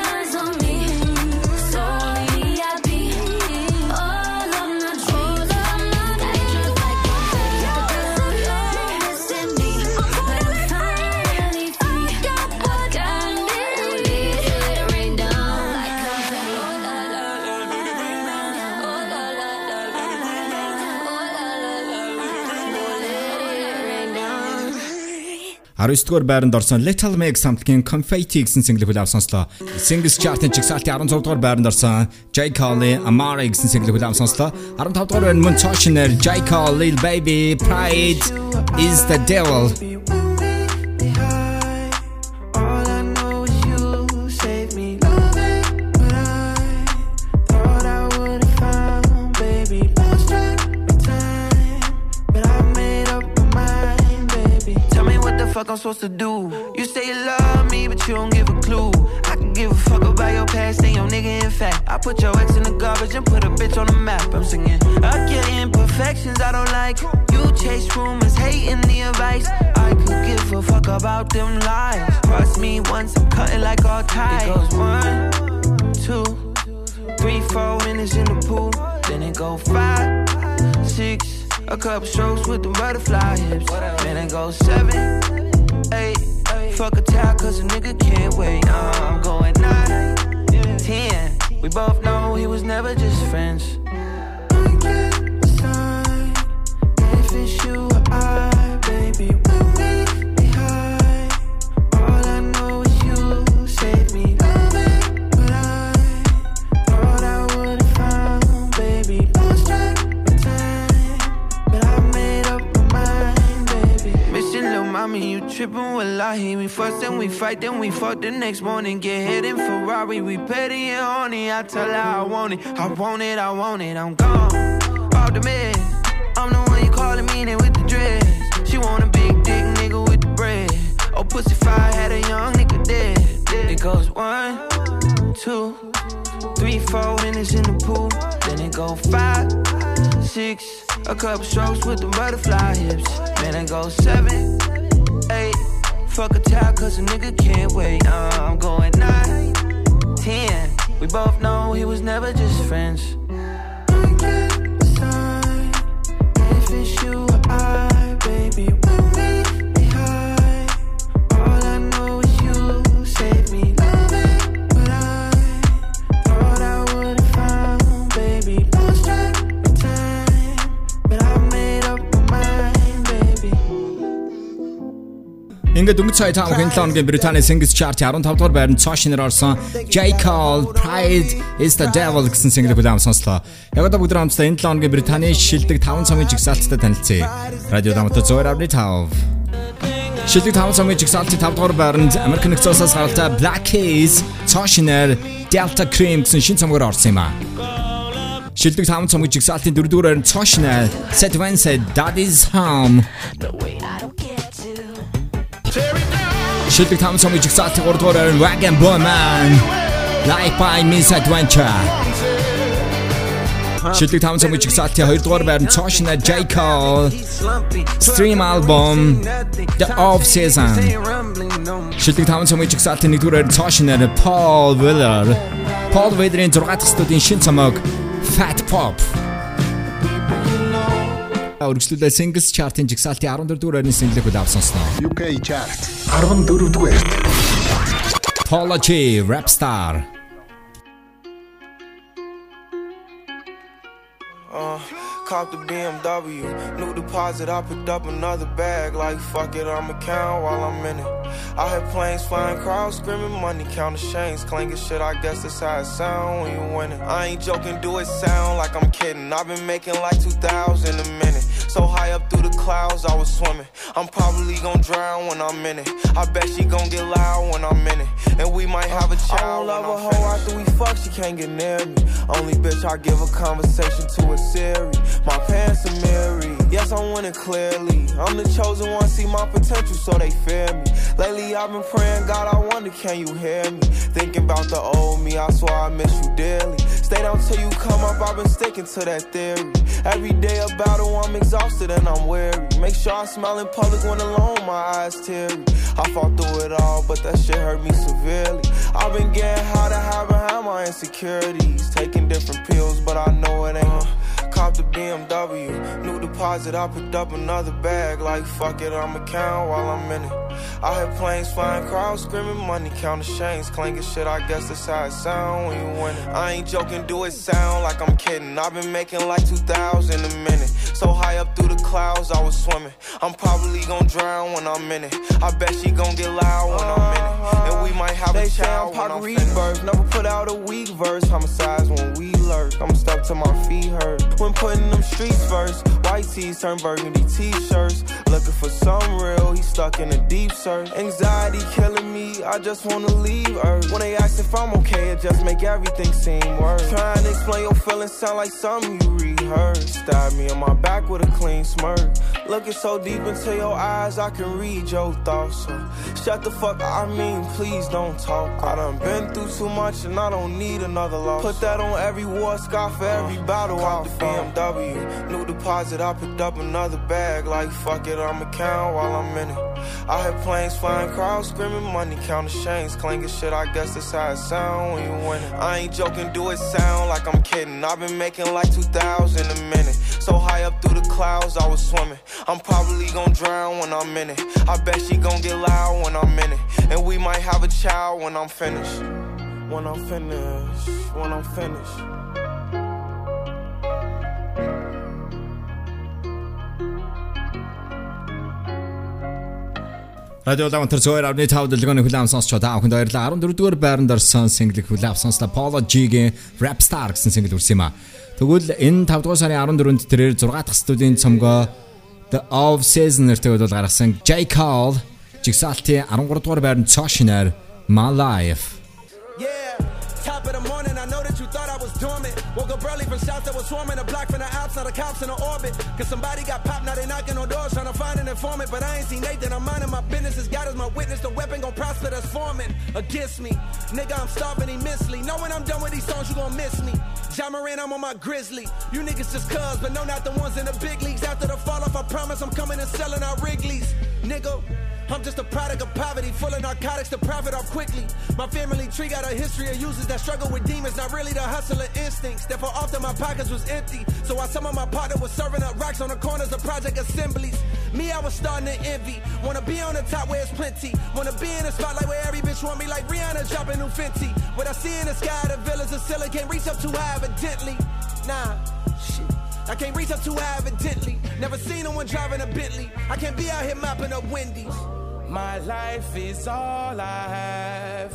19 дугаар байранд орсон Little Mix хамтгийн Confetti гэсэн single хүлээв сонслоо. Singles Chart-ын жигсаалтын 16 дугаар байранд орсон J. Cole Amara гэсэн single хүлээв сонслоо. 15 дугаар байранд мөн Toshiner J. Cole Lil Baby Pride is the Devil. I'm supposed to do. You say you love me, but you don't give a clue. I can give a fuck about your past and your nigga. In fact, I put your ex in the garbage and put a bitch on the map. I'm singing, I get imperfections I don't like. You chase rumors, hating the advice. I could give a fuck about them lies. Cross me once, I'm cutting like all ties. It goes one, two, three, four minutes in the pool. Then it go five, six, a couple strokes with the butterfly hips. Then it goes seven, eight. Fuck a tie, cause a nigga can't wait. Uh, I'm going nine, ten. We both know he was never just friends. Tripping with Lahi, we fuss and we fight, then we fuck the next morning. Get hit in Ferrari, we petty and horny. I tell her I want it, I want it, I want it. I'm gone, out the mess. I'm the one you calling meaning with the dress. She want a big dick nigga with the bread. Oh, pussy fire had a young nigga dead. It goes one, two, three, four minutes in the pool. Then it go five, six, a couple strokes with the butterfly hips. Then it go seven Fuck a tie, cause a nigga can't wait. I'm going nine, ten. We both know he was never just friends. Ингээд өнгөц сая таамаг энэ 7 хоногийн Британий Singles Chart-ийн 15 дугаар байранд цоо шинээр орсон J. Cole Pride is the Devil гэсэн single хүлээм сонслоо. Яг одоо бүгд хамтдаа энэ 7 хоногийн Британий шилдэг 5 цомгийн жигсаалттай танилцъя. Радио Дамт 102.5. Шилдэг 5 цомгийн жигсаалтын 5 дугаар байранд Америк нэгдсэн улсаас гаралтай Black Keys шинээр Delta Cream гэсэн шинэ цомгоор орсон юм а. Шилдэг 5 цомгийн жигсаалтын 4 дугаар байранд шинээр Set Wednesday Daddy's Home Шилдэг 5 цомгийн жигсаалтын 3 дугаар байранд Wagon Boy Man. Life by Miss Adventure. Шилдэг 5 цомгийн жигсаалтын 2 дугаар байранд Цоошна J. Cole. Stream album The Off Season. Шилдэг 5 цомгийн жигсаалтын 1 дугаар байранд Цоошна Paul Weller Paul Weller-ийн 6 дахь студийн шинэ цомог Fat Pop Өргөжлүүлээ Singles Chart-ын жигсаалтын 14 дугаар байрны single-ийг авсансноо. UK Chart 14 дугаарт Paula G, Rapstar. Uh, cop the BMW, new deposit. I picked up another bag. Like fuck it, I'ma count while I'm in it. I had planes flying, crowds screaming, money counting chains, clanking shit. I guess that's how it sound when you winning. I ain't joking, do it sound like I'm kidding. I've been making like 2,000 a minute. So high up through the clouds, I was swimming. I'm probably gonna drown when I'm in it. I bet she gon' get loud when I'm in it. And we might have a child. I don't love a hoe after we fuck, she can't get near me. Only bitch I give a conversation to a Siri. My pants are mirrored. Yes, I'm winning clearly. I'm the chosen one, see my potential, so they fear me. Lately, I've been praying, God, I wonder, can you hear me? Thinking about the old me, I swear I miss you dearly. Stay down till you come up, I've been sticking to that theory. Every day a battle, I'm exhausted and I'm weary. Make sure I smile in public when alone, my eyes teary. I fought through it all, but that shit hurt me severely. I've been getting high to hide behind my insecurities. Taking different pills, but I know it ain't. Uh, cop the BMW, new deposit. I picked up another bag. Like fuck it, I'ma count while I'm in it. I had planes flying, crowds screaming, money counting chains, clanking shit. I guess that's how it sound when you win it. I ain't joking, do it sound like I'm kidding. I've been making like 2,000 a minute. So high up through the clouds, I was swimming. I'm probably gonna drown when I'm in it. I bet she gonna get loud when I'm in it. And we might have They a child I'm when I'm. Rebirth, never put out a weak verse. Homicides when we lurk. I'm stuck to my feet hurt. When putting them streets first, white tees turn burgundy t-shirts. Looking for some real, he stuck in a deep search. Anxiety killing me, I just wanna leave Earth. When they ask if I'm okay, it just make everything seem worse. Trying to explain your feelings sound like something you rehearsed. Stab me on my back with a clean smirk. Looking so deep into your eyes, I can read your thoughts. So shut the fuck. Up, I mean, please don't talk. I done been through too much and I don't need another loss. Put that on every war scar for every battle I fought. BMW, new deposit. I picked up another bag. Like fuck it, I'ma count while I'm in it. I hear planes flying, crowds screaming, money counting chains, clanking shit. I guess that's how it sound when you win it. I ain't joking, do it sound like I'm kidding. I've been making like 2,000 in a minute. So high up through the clouds, I was swimming. I'm probably gonna drown when I'm in it. I bet she gonna get loud when I'm in it. And we might have a child when I'm finished. When I'm finished, when I'm finished. Радио төр зөөр авны тав дэлгөөний хүлээм сонсч баярлалаа. 14 дугаар байранд орсон single сонслоо Polo G-гийн Rap Star гэсэн single үрсэн юм аа. Тэгвэл энэ 5 дугаар сарын 14-нд тэрээр 6 дахь студийн цомгоо The Off Season нэртэй бодол гаргасан J Cole жигсаалтын 13 дугаар байрны цоо My Life of the morning, I. Woke up early from shots that was swarming the block from the ops, now the cops in the orbit. Cause somebody got popped, now they knocking on doors trying to find an informant. But I ain't seen Nathan, I'm minding my business. As God is my witness, the weapon gon' prosper that's forming against me. Nigga, I'm starving immensely. Know when I'm done with these songs, you gon' miss me. Ja Morant, I'm on my grizzly. You niggas just cuz, but no, not the ones in the big leagues. After the fall off, I promise I'm coming and selling our Wrigley's. Nigga, I'm just a product of poverty, full of narcotics to profit off quickly. My family tree got a history of users that struggle with demons, not really the hustler instincts. Therefore, often my pockets was empty. So while some of my partner was serving up rocks on the corners of project assemblies, me, I was starting to envy. Wanna be on the top where it's plenty. Wanna be in a spotlight where every bitch want me like Rihanna dropping new Fenty. What I see in the sky, the villas of Scylla can't reach up too high, evidently. Nah, shit. I can't reach up too high, evidently. Never seen no one driving a Bentley. I can't be out here mopping up Wendy's. My life is all I have.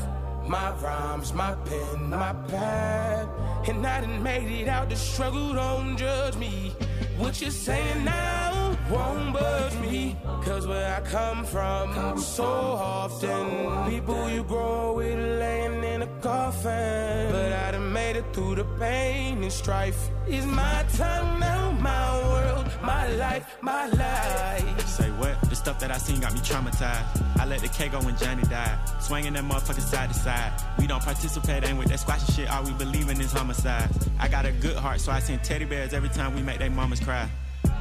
My rhymes, my pen, my pad. And I done made it out the struggle, don't judge me. What you're saying now won't budge me. Cause where I come from, so often, people you grow with laying in a coffin. But I done made it through the pain and strife. Is my time now, my world, my life, my life. Say what? The stuff that I seen got me traumatized. I let the K go when Johnny died. Swinging that motherfucker side to side. We don't participate, ain't with that squashy shit. All we believe in is homicide. I got a good heart, so I send teddy bears every time we make they mamas cry.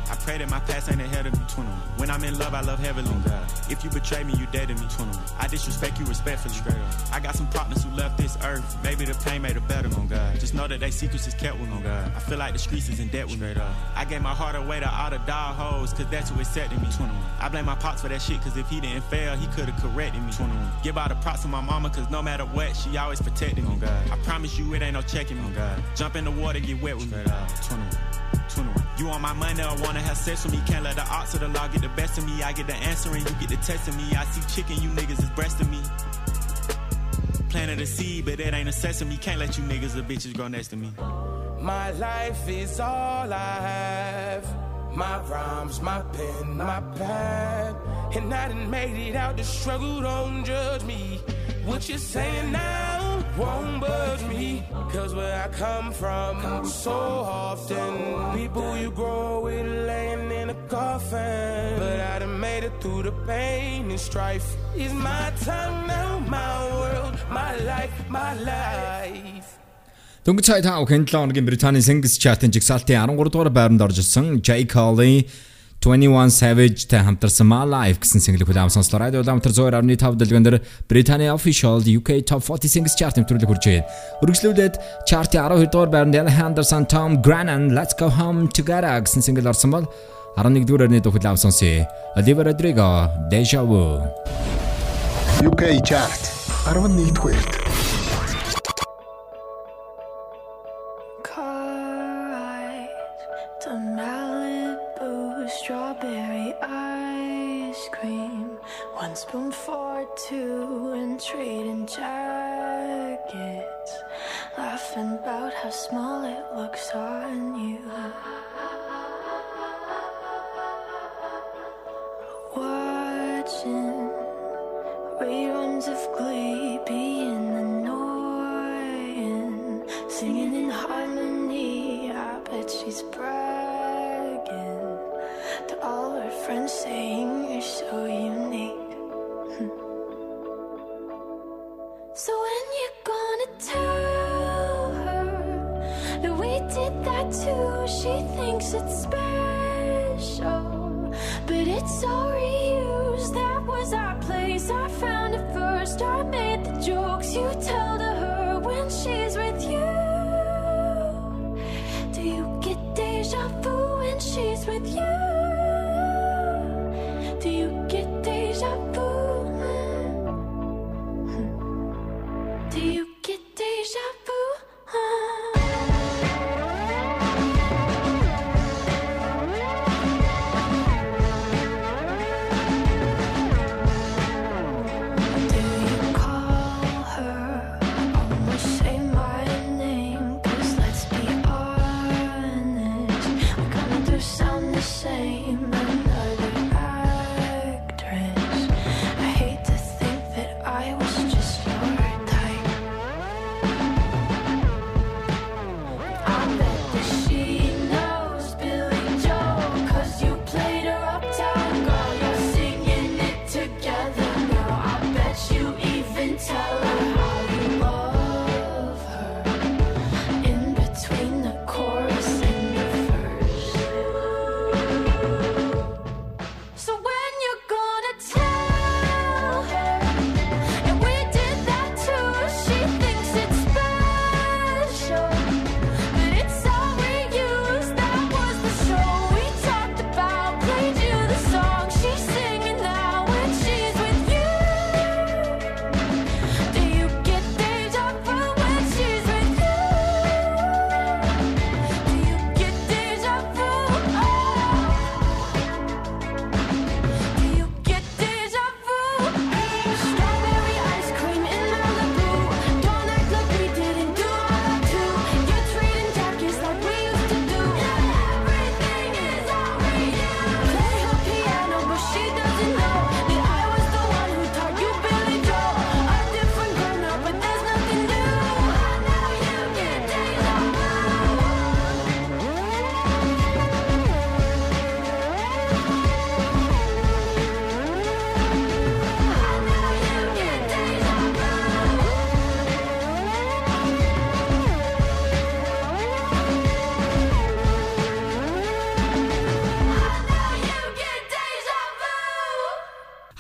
I pray that my past ain't ahead of me, 21. When I'm in love, I love heavily. Oh God. If you betray me, you dead to me, 21. I disrespect you respectfully. Straight up. I got some partners who left this earth. Maybe the pain made it better, on God. Just know that they secrets is kept with me, oh God. I feel like the streets is in debt with me. Up. I gave my heart away to all the dog hoes, cause that's who accepted me, 21. I blame my pops for that shit, cause if he didn't fail, he could've corrected me, 21. Give all the props to my mama, cause no matter what, she always protected me, oh, God. I promise you, it ain't no checking me, God. Jump in the water, get wet with me, 21. 21. You want my money or wanna have sex with me? Can't let the odds of the law get the best of me. I get the answer and you get the test of me. I see chicken, you niggas is breasting me. Planted a seed, but it ain't a sesame. Can't let you niggas or bitches grow next to me. My life is all I have. My rhymes, my pen, my pad. And I done made it out the struggle, don't judge me. What you're saying now won't budge me. Cause where I come from, so often, people you grow with laying in a coffin. But I done made it through the pain and strife. Is my time now, my world, my life, my life. Дөнгөж цай таа хэн 7 хоногийн Британий Singles Chart-ын жигсаалтын 13 дугаар байранд орж ирсэн J. Cole 21 Savage та хамтарсан My Life гэсэн single хүлээм сонслоо. Радио Ламтар 102.5 дэлгэн дээр Британий official UK Top 40 Singles Chart нэвтрүүлэг хүрч байна. Үргэлжлүүлээд chart-ийн 12 дугаар байранд Ella Henderson, Tom Grennan Let's Go Home Together гэсэн single орсон бол 11 дугаар байрны хүлээм сонсъё. Olivia Rodrigo Deja Vu. UK Chart 11 дугаарт spoon for two and trading jackets. Laughing about how small it looks on you.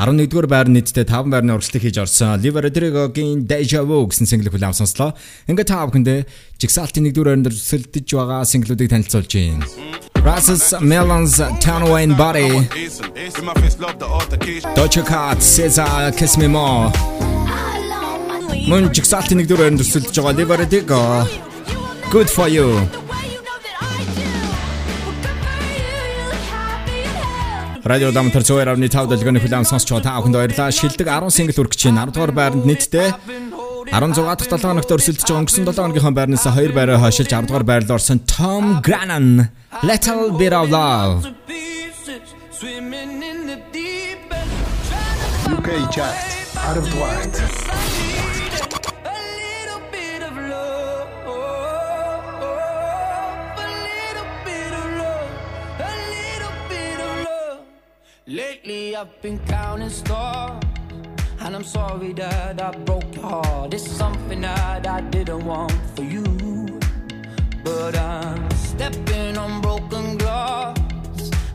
11-р байр нийтдээ 5 байрны урагшлыг хийж орсон. Liver Rodrigo-гийн Deja Vu гэсэн single хүлээм сонслоо. Ингээд та бүхэндээ жигсаалтын 1-р байранд өрсөлдөж байгаа single-үүдийг танилцуулж байна. Rasmus Melons Town Wayne Body. Doja Cat Cesar Kiss Me More. Мөн жигсаалтын 1-р байранд өрсөлдөж байгаа Liver Rodrigo. Good for you. Радио Дамтар цоор авны 5 дэлгөөний хүлээн сонсч та бүхэнд баярлалаа. Шилдэг 10 сингл үргэж чинь 10 дугаар байранд нийтдээ 16 дахь 7 хоногт өрсөлдөж байгаа өнгөрсөн 7 хоногийнхоо байрнаас 2 байраа хашилж 10 дугаар байрлал орсон Tom Grennan Little Bit of Love. UK chart 10 дугаарт. Lately I've been counting stars And I'm sorry that I broke your heart. It's something that I didn't want for you But I'm stepping on broken glass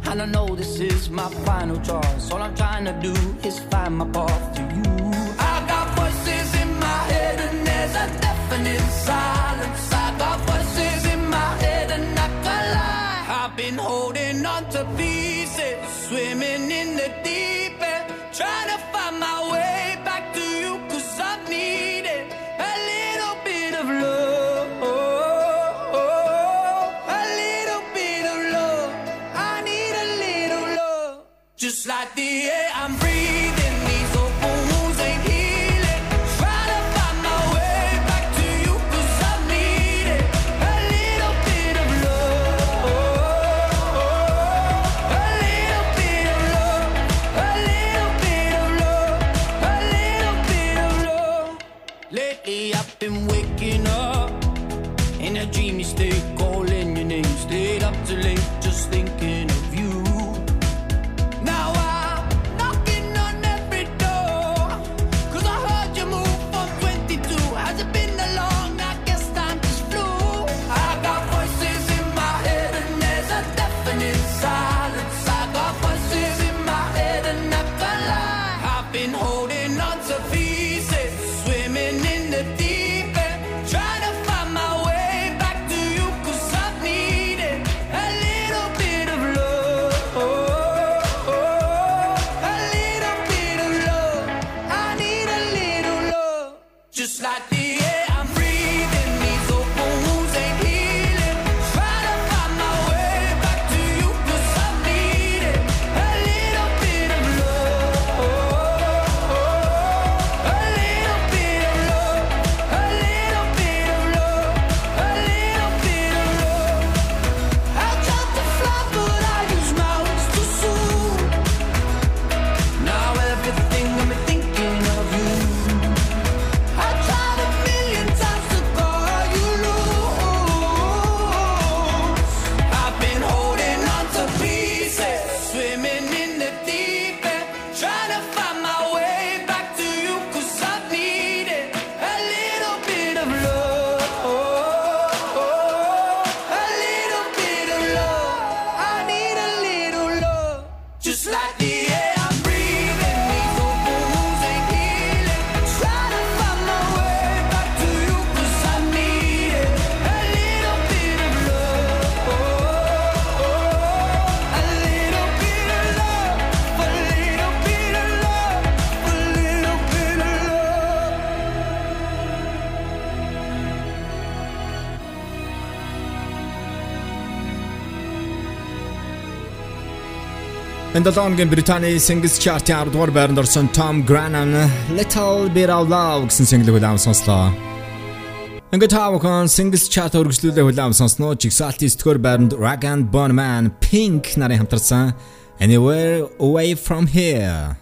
And I know this is my final choice. All I'm trying to do is find my path to you. I got voices in my head and there's a definite silence. I got voices in my head and I can't lie I've been holding on to pieces Swimming in the deep end Trying to find my way back to you Cause I needed a little bit of love A little bit of love. I need a little love Just like the air 2007 оны Британий Singles Chart-ийн 10 дугаар байранд орсон Tom Grennan Little Bit of Love гэсэн single-г удаан сонслоо. Ингээд таавхан Singles Chart өргөжлүүлээ хүлээм сонсноо. Jigsaw-ийн 9-р байранд Rag and Bone Man Pink нарын хамтарсан Anywhere Away From Here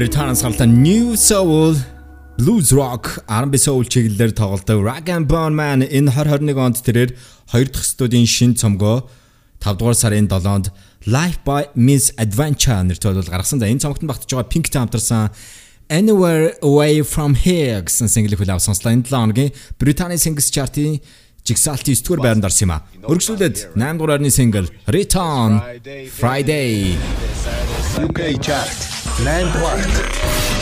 Британаас гаралтай New Soul Blues Rock R&B Soul чиглэлээр тоглодог Rag and Bone Man энэ 2021 онд тэрээр 2 дахь студийн шин цомгоо 5 дугаар сарын 7-нд Life by Miss Adventure нэртэй бол гаргасан. За энэ цомогт нь багтж байгаа Pink-тэй хамтарсан Anywhere Away From Here гэсэн single хүлээв сонслоо. Энэ 7 хоногийн Британийн Singles Chart-ийн жигсаалтын 9 дугаар байранд орсон юм а. Өргөжлүүлээд 8 дугаар орны single Return Friday UK chart N'importe.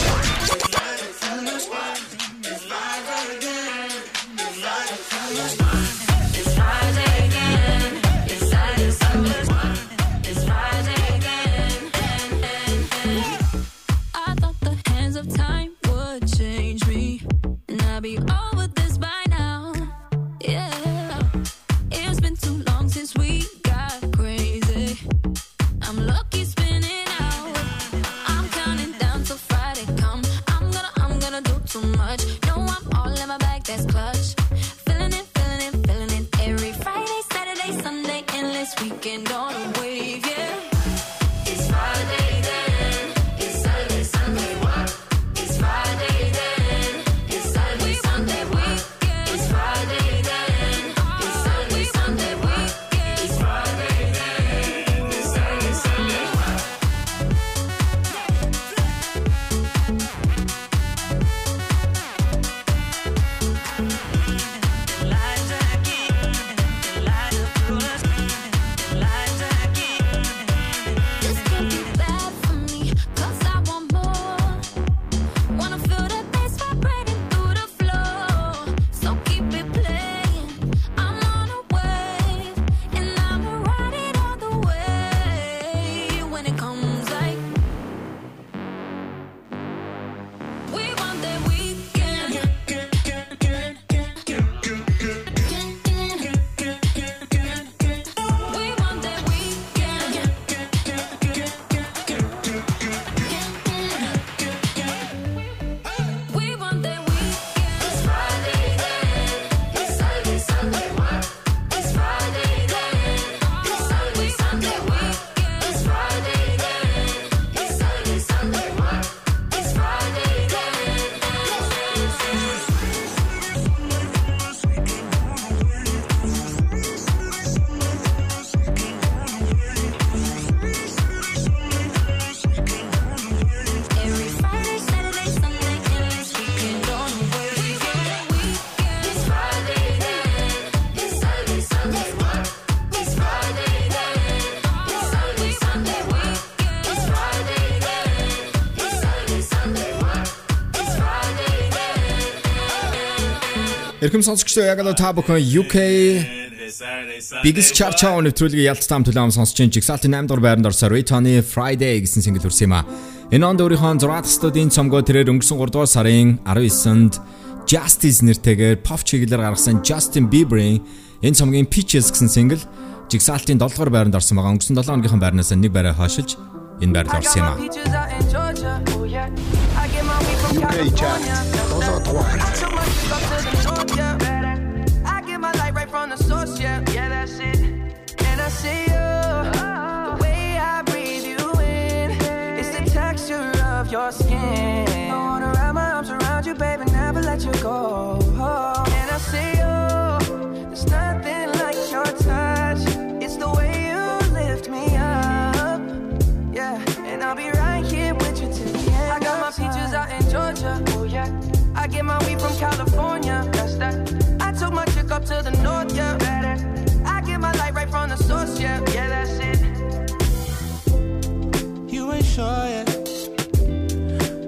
Эрхэм сонсогчдоо яг л та бүхэн UK Biggest Chart Show нэвтрүүлгийн ялц таам төлөм сонсож чинь Jigsaw-ийн 8 дугаар байранд орсоор Retony Friday гэсэн single хүрсэн юм а. Энэ онд өөрийнхөө 6 дахь студийн цомгоо тэрээр өнгөрсөн 3 дугаар сарын 19-нд Justice нэртэйгээр pop чиглэлээр гаргасан Justin Bieber-ийн энэ цомгийн Peaches гэсэн single Jigsaw-ийн 7 дугаар байранд орсон байгаа. Өнгөрсөн 7 өдрийн байрнаас нэг байраа хашиж энэ байранд орсон юм а. UK chart. Долоо дугаар. I get my light right from the source, yeah, yeah, that's it. And I see you, the way I breathe you in, it's the texture of your skin. I wanna wrap my arms around you, baby, never let you go. And I see you, there's nothing like your touch. It's the way you lift me up, yeah. And I'll be right here with you till the end. I got my peaches out in Georgia, oh yeah. I get my weed from California, up to the north, yeah. Better. I get my light right from the source, yeah. Yeah, that's it. You ain't sure yet,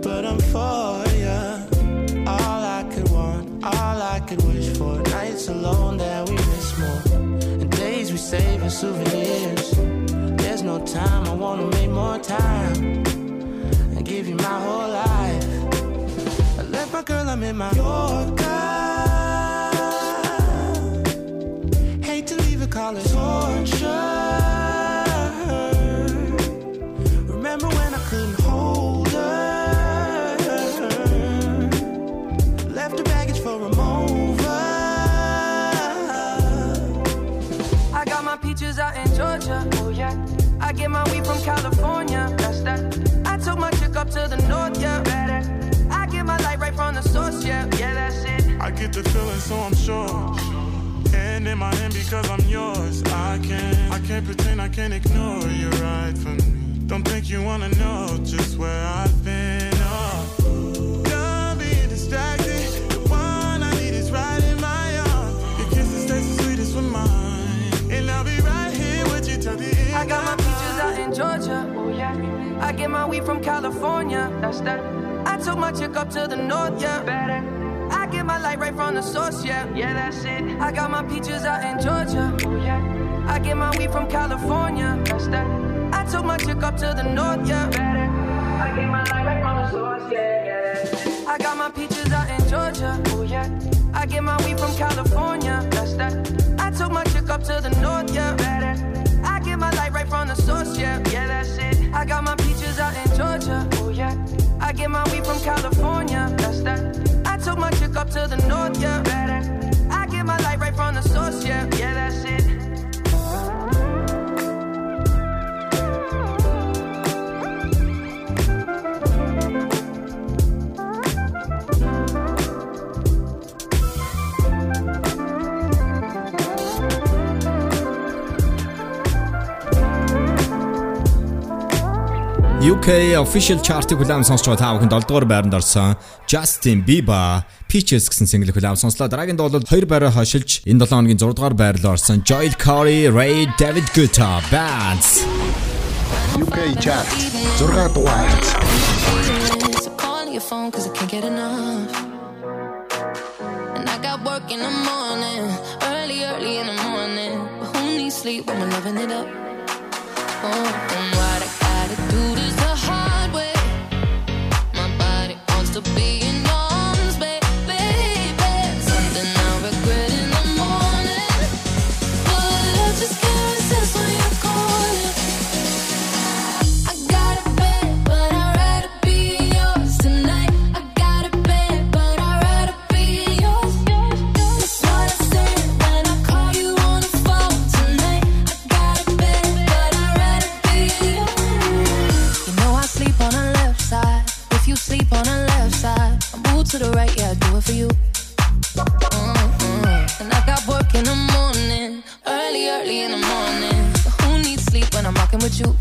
but I'm for ya. All I could want, all I could wish for. Nights alone that we miss more, and days we save as souvenirs. There's no time, I wanna make more time and give you my whole life. I left my girl, I'm in my Yorker. California, that's that. I took my chick up to the north, yeah. I get my light right from the source, yeah. Yeah, that's it. I get the feeling, so I'm sure. Hand in my hand because I'm yours. I can't, I can't pretend, I can't ignore you right from me. Don't think you wanna know just where I've been. Oh, done being distracted. The one I need is right in my arms. Your kisses taste the sweetest with mine, and I'll be right here with you till the end. I got my peaches out in Georgia, oh yeah. I get my weed from California, that's that. I took my chick up to the north, yeah. Better. I get my light right from the source, yeah. Yeah, that's it. I got my peaches out in Georgia, oh yeah. I get my weed from California, that's that. I took my chick up to the north, yeah. Better. I get my light right from the source, yeah. Yeah, that's it. I got my peaches out in Georgia, oh yeah. I get my weed from California, that's that. I took my chick up to the north, yeah. Better. Yeah. Yeah, that's it. I got my peaches out in Georgia, oh yeah. I get my weed from California, that's that. I took my chick up to the north, yeah. Better. I get my light right from the source, yeah. Yeah, that's it. UK official chart-ыг хүлээн сонсч байгаа та бүхэн 7 дугаар байранд орсон Justin Bieber Peaches гэсэн single хүлээн сонслоо. Дараагийн бол 2 байраа хашилж энэ 7 хоногийн 6 дугаар байрлал орсон Joel Corey, Ray David Guetta Bands. UK chart. 6 дугаар. Your phone cause I can't get enough. And I got work in the morning, early, early in the morning. But who needs sleep when we're loving it up? Oh, to the right, yeah, I do it for you. Mm-mm. And I got work in the morning, early, early in the morning. Who needs sleep when I'm rocking with you?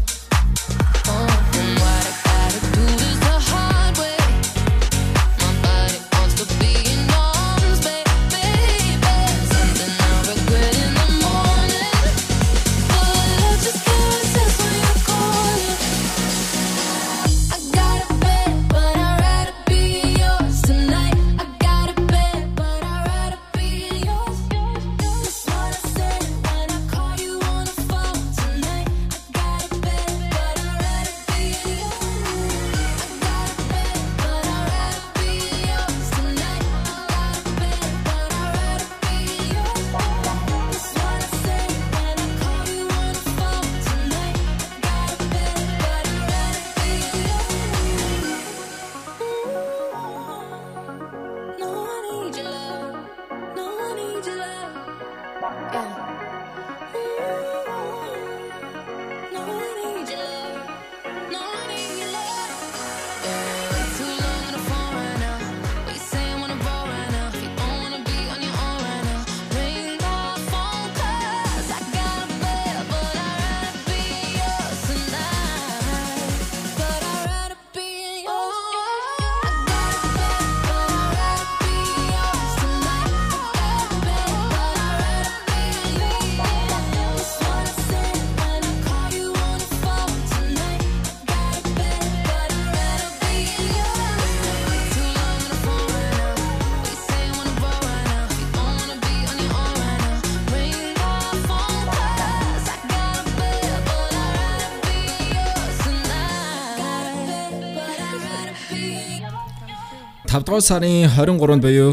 5 дугаар сарын 23-нд буюу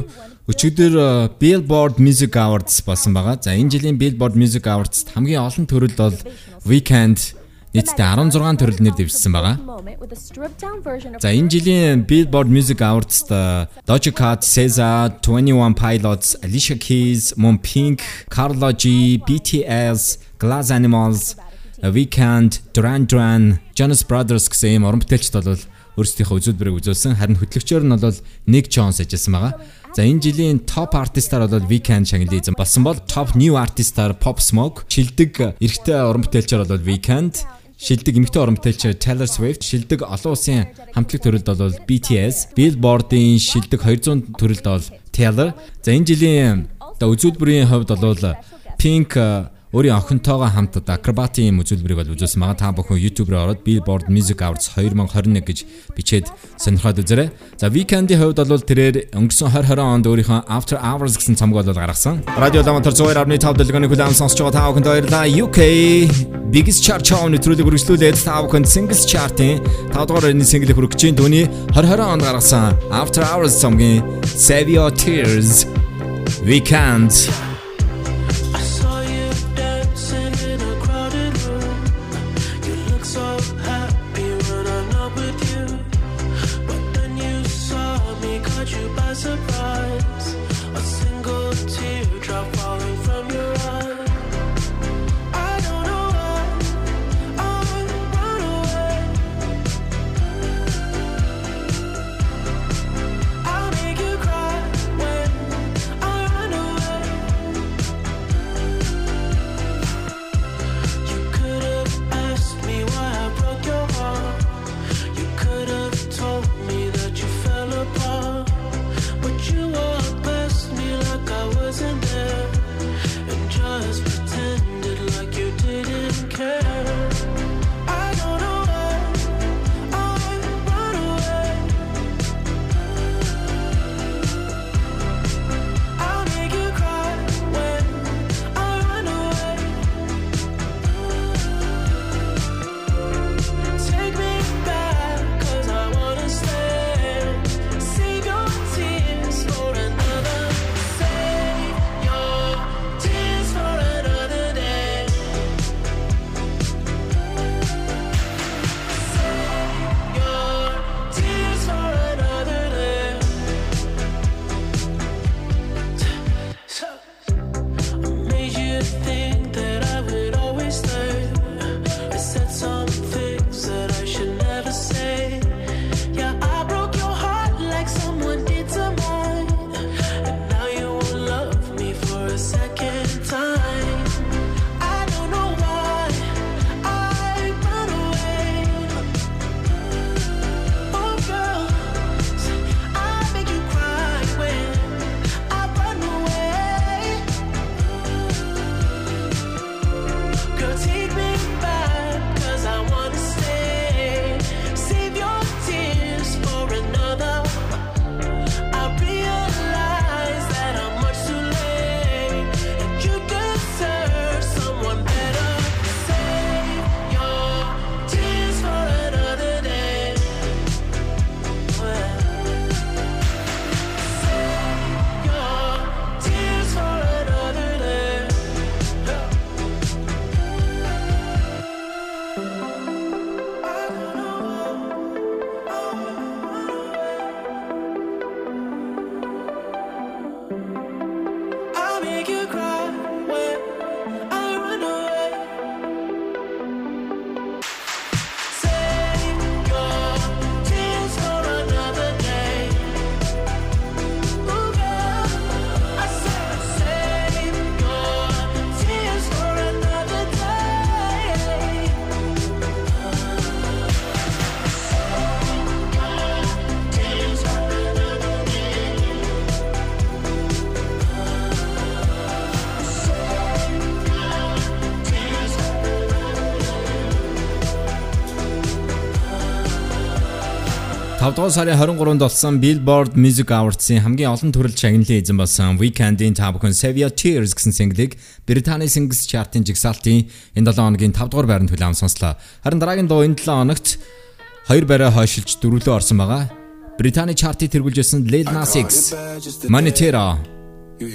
өчигдөр э, Billboard Music Awards болсон байгаа. За энэ жилийн Billboard Music Awards хамгийн олон төрөлд бол Weeknd нийтдээ 16 төрөл нэр дэвшсэн байгаа. За энэ жилийн Billboard Music Awards-д Doja Cat, SZA, 21 Pilots, Alicia Keys, Mon Pink, Carla G, BTS, Glass Animals, Weeknd, Duran Duran, Jonas Brothers гэсэн ийм уран бүтээлчд бол өөрсдийнхөө үзүүлбэрийг үзүүлсэн. Харин хөтлөгчөөр нь бол Nick Jones ажилласан байгаа. За энэ жилийн топ артистаар бол Weeknd шагнализм болсон бол топ new artistаар Pop Smoke, шилдэг эрэгтэй уран бүтээлчээр бол Weeknd, шилдэг эмэгтэй уран бүтээлч Taylor Swift, шилдэг олон улсын хамтлаг төрөлд бол BTS, Billboard-ийн шилдэг 200 төрөлд бол Taylor. За энэ жилийн үзүүлбэрийн хувьд бол Pink өөрийн охинтойгоо хамт акробатын юм үзүүлбэрийг бол үзүүлсэн байгаа. Та бүхэн YouTube руу ороод Billboard Music Awards 2021 гэж бичээд сонирхоод үзээрэй. За Weekend-ийн хувьд бол тэрээр өнгөрсөн 2020 онд өөрийнхөө After Hours гэсэн цомог бол гаргасан. Радио Ламтар 102.5 дэлгөөний хүлээн сонсож байгаа та бүхэнд баярлалаа. UK Biggest Chart Show нэвтрүүлэг үргэлжлүүлээд та бүхэнд Singles Chart-ийн 5 дугаар өрөөний single хүргэж чинь түүний 2020 онд гаргасан After Hours цомгийн Save Your Tears Weekend 7 сарын 23-нд болсон Billboard Music Awards-ийн хамгийн олон төрөл чагналын эзэн болсон Weeknd-ийн та бүхэн Save Your Tears гэсэн single-ийг Британий Singles Chart-ын жигсаалтын энэ 7 хоногийн 5 дугаар байранд хүлээм сонслоо. Харин дараагийн дуу энэ 7 хоногт 2 барай хойшилж дөрвөлөө орсон байгаа. Британий чартыг тэргүүлжсэн Lil Nas X Monetera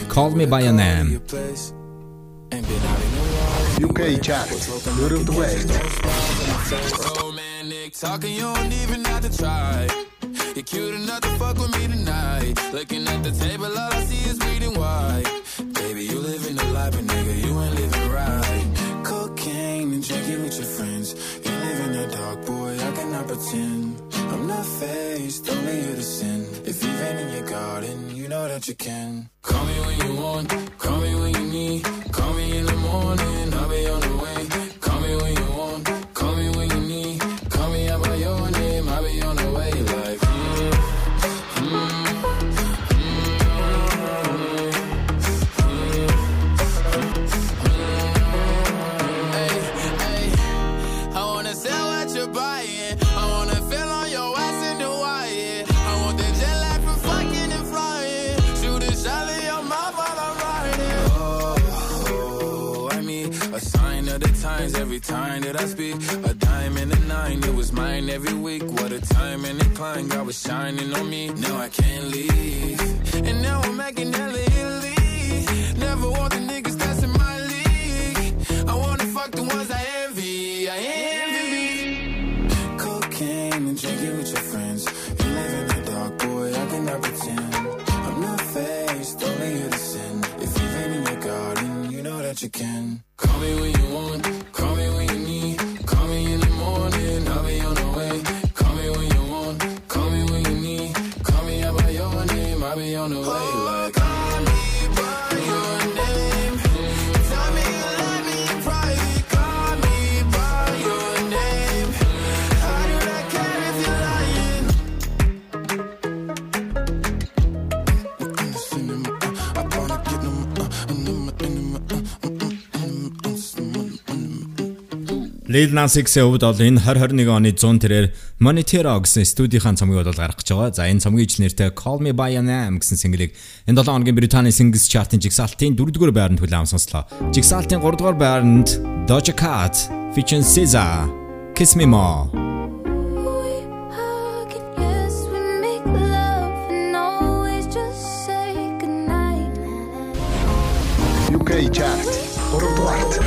Call Me By Your Name UK chart дөрөвд байр. Talking, you don't even have to try. You're cute enough to fuck with me tonight. Looking at the table, all I see is bleeding white. Baby, you living a life, but nigga, you ain't living right. Cocaine and drinking with your friends. You live in the dark, boy, I cannot pretend. I'm not faced, only you to sin. If you've been in your garden, you know that you can. Call me when you want, call me when you need. Call me in the morning, I'll be on the times every time that I speak. A diamond and a nine, it was mine every week. What a time and a climb, God was shining on me. Now I can't leave. And now I'm making hella Italy. Never want the niggas that's in my league. I wanna fuck the ones I envy. I envy. Cocaine and drinking with your friends. You live in the dark, boy, I cannot pretend. I'm not faced, only here to sin. If you've in your garden, you know that you can. Call me when you Lil Nas X-ийн хувьд бол энэ 2021 оны 100 тэрээр Monetero гэсэн студийнхаа цомгийг бол гаргаж байгаа. За энэ цомгийн ижлэртэй Call Me By Your Name гэсэн single-ийг энэ 7 хоногийн Британий Singles Chart-ын жигсаалтын 4-р байранд хүлээн авсан сонслоо. Жигсаалтын 3-р байранд Doja Cat featuring SZA Kiss Me More UK chart 3 дугаарт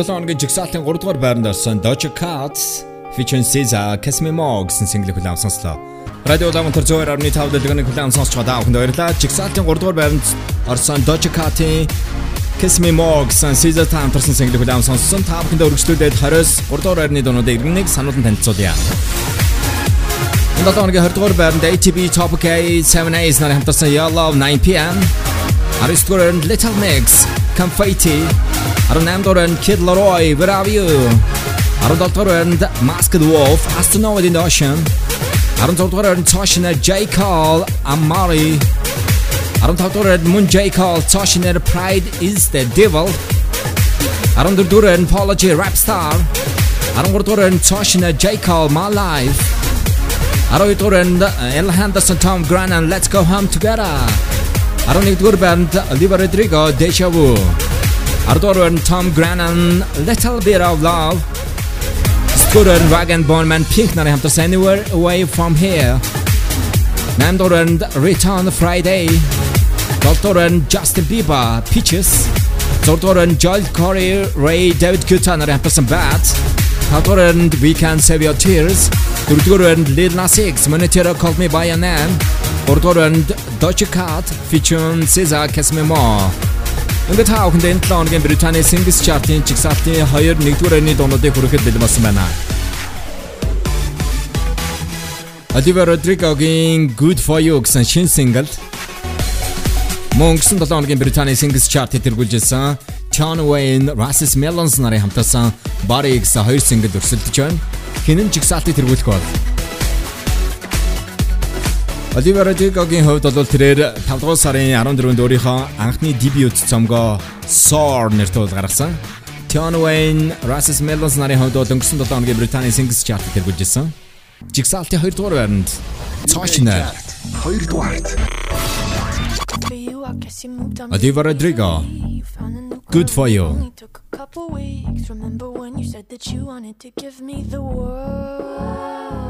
7 хоногийн жигсаалтын 3 дугаар байранд орсон Doja Cat featuring SZA, More гэсэн single хүлээм сонслоо. Радио Улаанбаатар 102.5 дэлгэний хүлээм сонсч байгаа бүхэнд баярлалаа. Жигсаалтын 3 дугаар байранд орсон Doja Cat-ийн More гэсэн SZA та хамтарсан single хүлээм сонссон. Та бүхэндээ өргөжлүүлээд 20-с 3 дугаар байрны дуунуудыг иргэнэг сануулсан танилцуулъя. Энэ 7 хоногийн 20 дугаар байранд ATB Topic A 7A's нарын хамтарсан Your Love 9pm Аристогоор Little Mix, Confetti, Aron of Namdoren, Kid Laroi, Where Are You? Aron of Dortmund, Masked Wolf, Astronaut in the Ocean. Out of Dortmund, Toshiner, J. Cole, Amari. Aron of Dortmund, Moon J. Cole, Toshiner, Pride is the Devil. Out of Dortmund, Apology, Rapstar. Out of Dortmund, Toshiner, J. Cole, My Life. Aron of Dortmund, Ella Henderson, Tom Grennan, and Let's Go Home Together. Aron of Dortmund, Olivia Rodrigo, Deja Vu. Arthur and Tom Grennan, Little Bit of Love. Skudder, Rag and Bone Man, Pink, rehab to anywhere away from here. Nandor and Return Friday. Doctor and Justin Bieber, Peaches. Doltor and Joel Corry, Raye David Guetta, rehab to some bats. Doltor and Weeknd Save Your Tears. Durdur and Lil Nas X, Montero "Call Me By Your Name. Ordor and Doja Cat featuring SZA Casmemo. Ингээд та бүхэнд энэ 7 хоногийн Британий Singles Chart-ын жигсаалтын 2 1-р байрны дуунуудыг хүрэхэд бэлэн байна. Olivia Rodrigo-гийн Good For You гэсэн шинэ single мөн гисэн 7 хоногийн Британий Singles Chart-ийг тэргүүлжсэн John Wayne, Rasmus Melons нарын хамтарсан Body гэсэн хоёр single өрсөлдөж байна. Хинэн жигсаалтыг тэргүүлэх бол Оливер Родриgoгийн хувьд бол тэрээр 5 дугаар сарын 14-нд өөрийнхөө анхны дебют цомгоо Soar нэртэй бол гаргасан. Tion Wayne, Rasmus Melons нарын хувьд бол өнгөрсөн 7 хоногийн Британий Singles Chart-ыг тэргүүлжсэн. Jigsaw-ийн 2 дугаар байранд Toshina 2 дугаарт Olivia Rodrigo Good for you. Took a couple weeks. Remember when you said that you wanted to give me the world?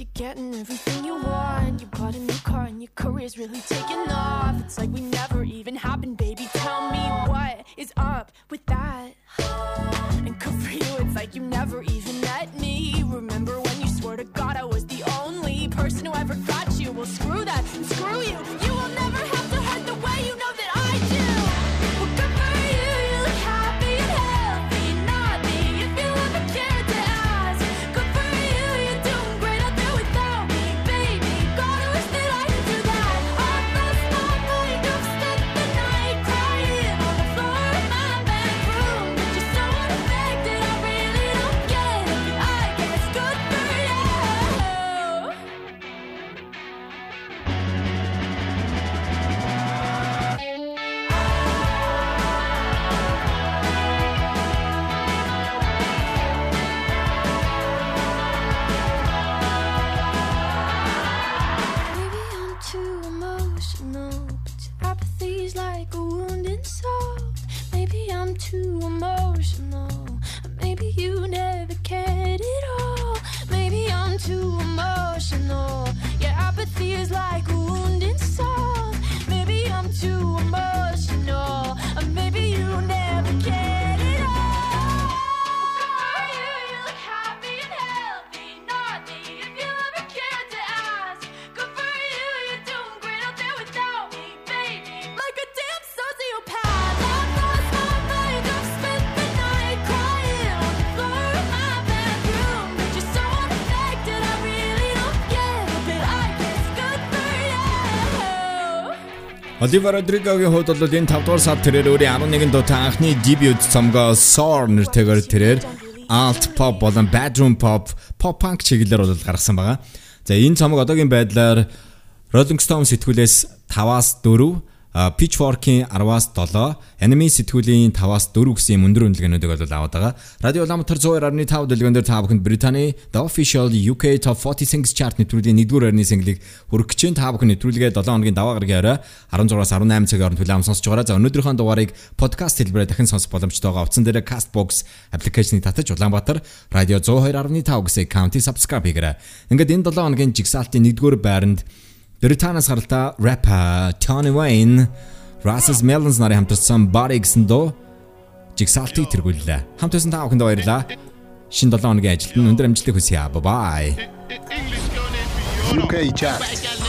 You're getting everything you want. You bought a new car and your career's really taking off. It's like we never even happened, baby. Tell me what is up with that? And good for you, it's like you never even Оливер Родригогийн хувьд бол энэ 5 дугаар сар тэрээр өөрийн 11 дуутаа анхны дебют цомгоо Soar нэртэйгээр тэрээр alt pop болон bedroom pop, pop punk чиглэлээр бол гаргасан байгаа. За энэ цомог одоогийн байдлаар Rolling Stone сэтгүүлээс 5-аас 4 А, Pitchfork-ийн 10-аас 7, Anime сэтгүүлийн 5-аас 4 гэсэн юм өндөр үнэлгээнүүдийг бол аваад байгаа. Радио Улаанбаатар 102.5 дэлгэн дээр та бүхэнд Британий The Official UK Top 40 Singles Chart нэвтрүүлгийн 1-р орны single-ийг хүргэж чинь та бүхэн нэвтрүүлгээ 7 хоногийн даваа гарагийн орой 16-аас 18 цагийн хооронд хүлээм сонсож байгаа. За өнөөдрийнхөө дугаарыг подкаст хэлбэрээр дахин сонсох боломжтой байгаа. Утсан дээр Castbox аппликейшнийг татаж Улаанбаатар радио 102.5 гэсэн county subscribe хийгээрэй. Ингээд энэ 7 хоногийн жигсаалтын 1-р байранд Британаас гаралтай rapper Tony Wayne Russ's Melons нарын хамтарсан Body гэсэн дуу жигсаалтыг тэргүүллээ. Хамт байсан та бүхэнд баярлалаа. Шинэ 7 хоногийн ажилд нь өндөр амжилтыг хүсье. Bye bye. UK Chart.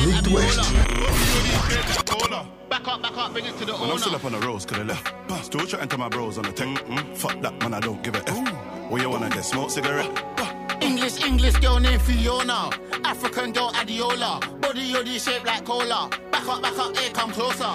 Midwest. Back up, back up, bring it to the Man, I'm still up on the roads, could have left. Still chatting to my bros on the tech. Fuck that, man, I don't give a F. What you wanna get? Smoke cigarette? English, English girl named Fiona. African girl Adiola. Body yoddy shaped like cola. Back up, back up, here come closer.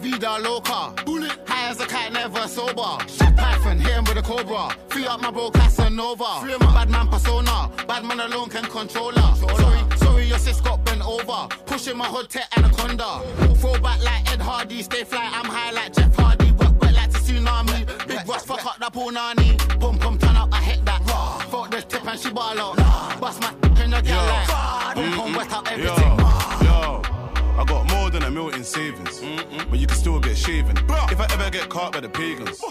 Vida loca. Bullet. High as a cat, never sober. Shit Python, hit him with a cobra. Free up my bro Casanova. Free my bad man persona. Bad man alone can control her. Sorry, sorry, your sis got bent over. Pushing my hood tech anaconda. Throw back like Ed Hardy. Stay fly, I'm high like Jeff Hardy. Tsunami. Big Ross, fuck up that punani. Boom, boom, turn up, I hit that. Fuck the tip and she ball out. Bust my in the girl like. Boom, boom, wet Yo, everything. yo. I got more than a million in savings, but you can still get shaven. If I ever get caught by the pagans.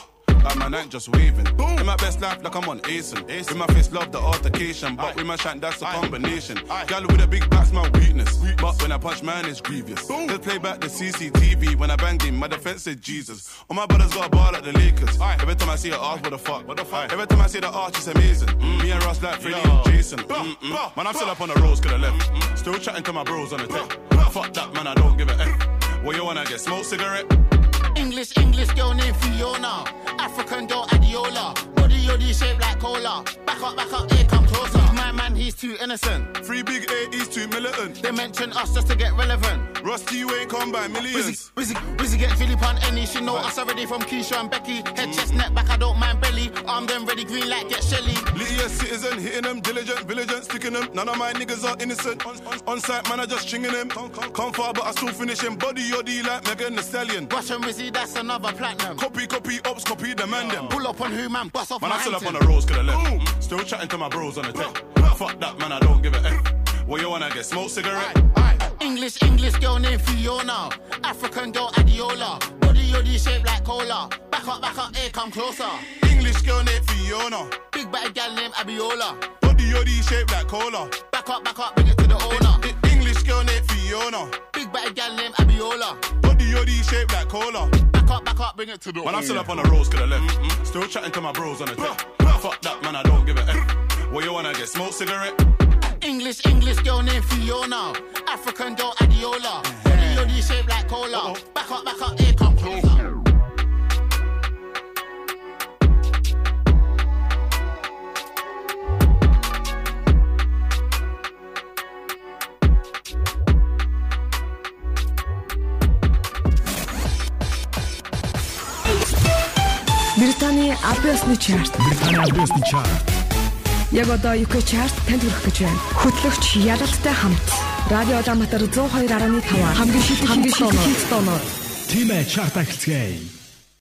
Like man ain't just waving. In my best life, like I'm on Asen. With my face, love the altercation. But with my shank, that's a combination. Gal with a big back's my weakness. But when I punch man, it's grievous. Boom. Let's play back the CCTV. When I banged him, my defense said Jesus. All my brothers got a ball like the Lakers. Every time I see her ask, what the fuck? What the fuck? Every time I see the arch, it's amazing. Me and Ross like Freddie and Jason. Mm-mm. Man, I'm still up on the roads, could have left. Still chatting to my bros on the tech. Fuck that, man, I don't give a F. What you wanna get? Smoke cigarette? English, English girl named Fiona. African girl Adiola. Body yoddy shaped like cola. Back up, back up, here come he's too innocent. Free big A, he's too militant. They mention us just to get relevant. Rusty, you ain't come by millions. Wizzy, Wizzy Wizzy get Philip on any. She know us already from Keisha and Becky. Head, chest, neck, back, I don't mind belly. Arm them ready, green light, get Shelly. As citizen, hitting them, diligent, vigilant, sticking them. None of my niggas are innocent. On, on, on site, man, I just stringing them. Come, come, come far, but I still finish him. Body yoddy like Megan Thee Stallion. Russian Wizzy, that's another platinum. Copy, copy, ops, copy, the man them. Pull up on who, man, bust off Man, I'm still up on the roads, could have left. Still chatting to my bros on the tech. Fuck that, man, I don't give a F. What you wanna get? Smoke cigarette? English, English girl named Fiona. African girl Adiola. Body yoddy shaped like cola. Back up, back up, here come closer. English girl named Fiona. Big bad gal named Abiola. Body yoddy shaped like cola. Back up, back up, bring it to the owner. English girl named Fiona. Big bad gal named Abiola. Body yoddy shaped like cola. Back up, back up, bring it to the Man, I'm still up on the roads, could have left. Still chatting to my bros on the tech. Fuck that, man, I don't give a F. What you wanna get? Smoke cigarette? English, English girl named Fiona. African girl Adiola. Body yodi shaped like cola. Back up, back up, here come closer. Британия плюс на чарт. Британия плюс чарт. Яг одоо UK чарт танд хүрэх гэж байна. Хөтлөгч Ялалтай хамт Радио Улаанбаатар 102.5 хамгийн шилдэг хамгийн шилдэг тоноор Тимэ чарт ахилцгээе.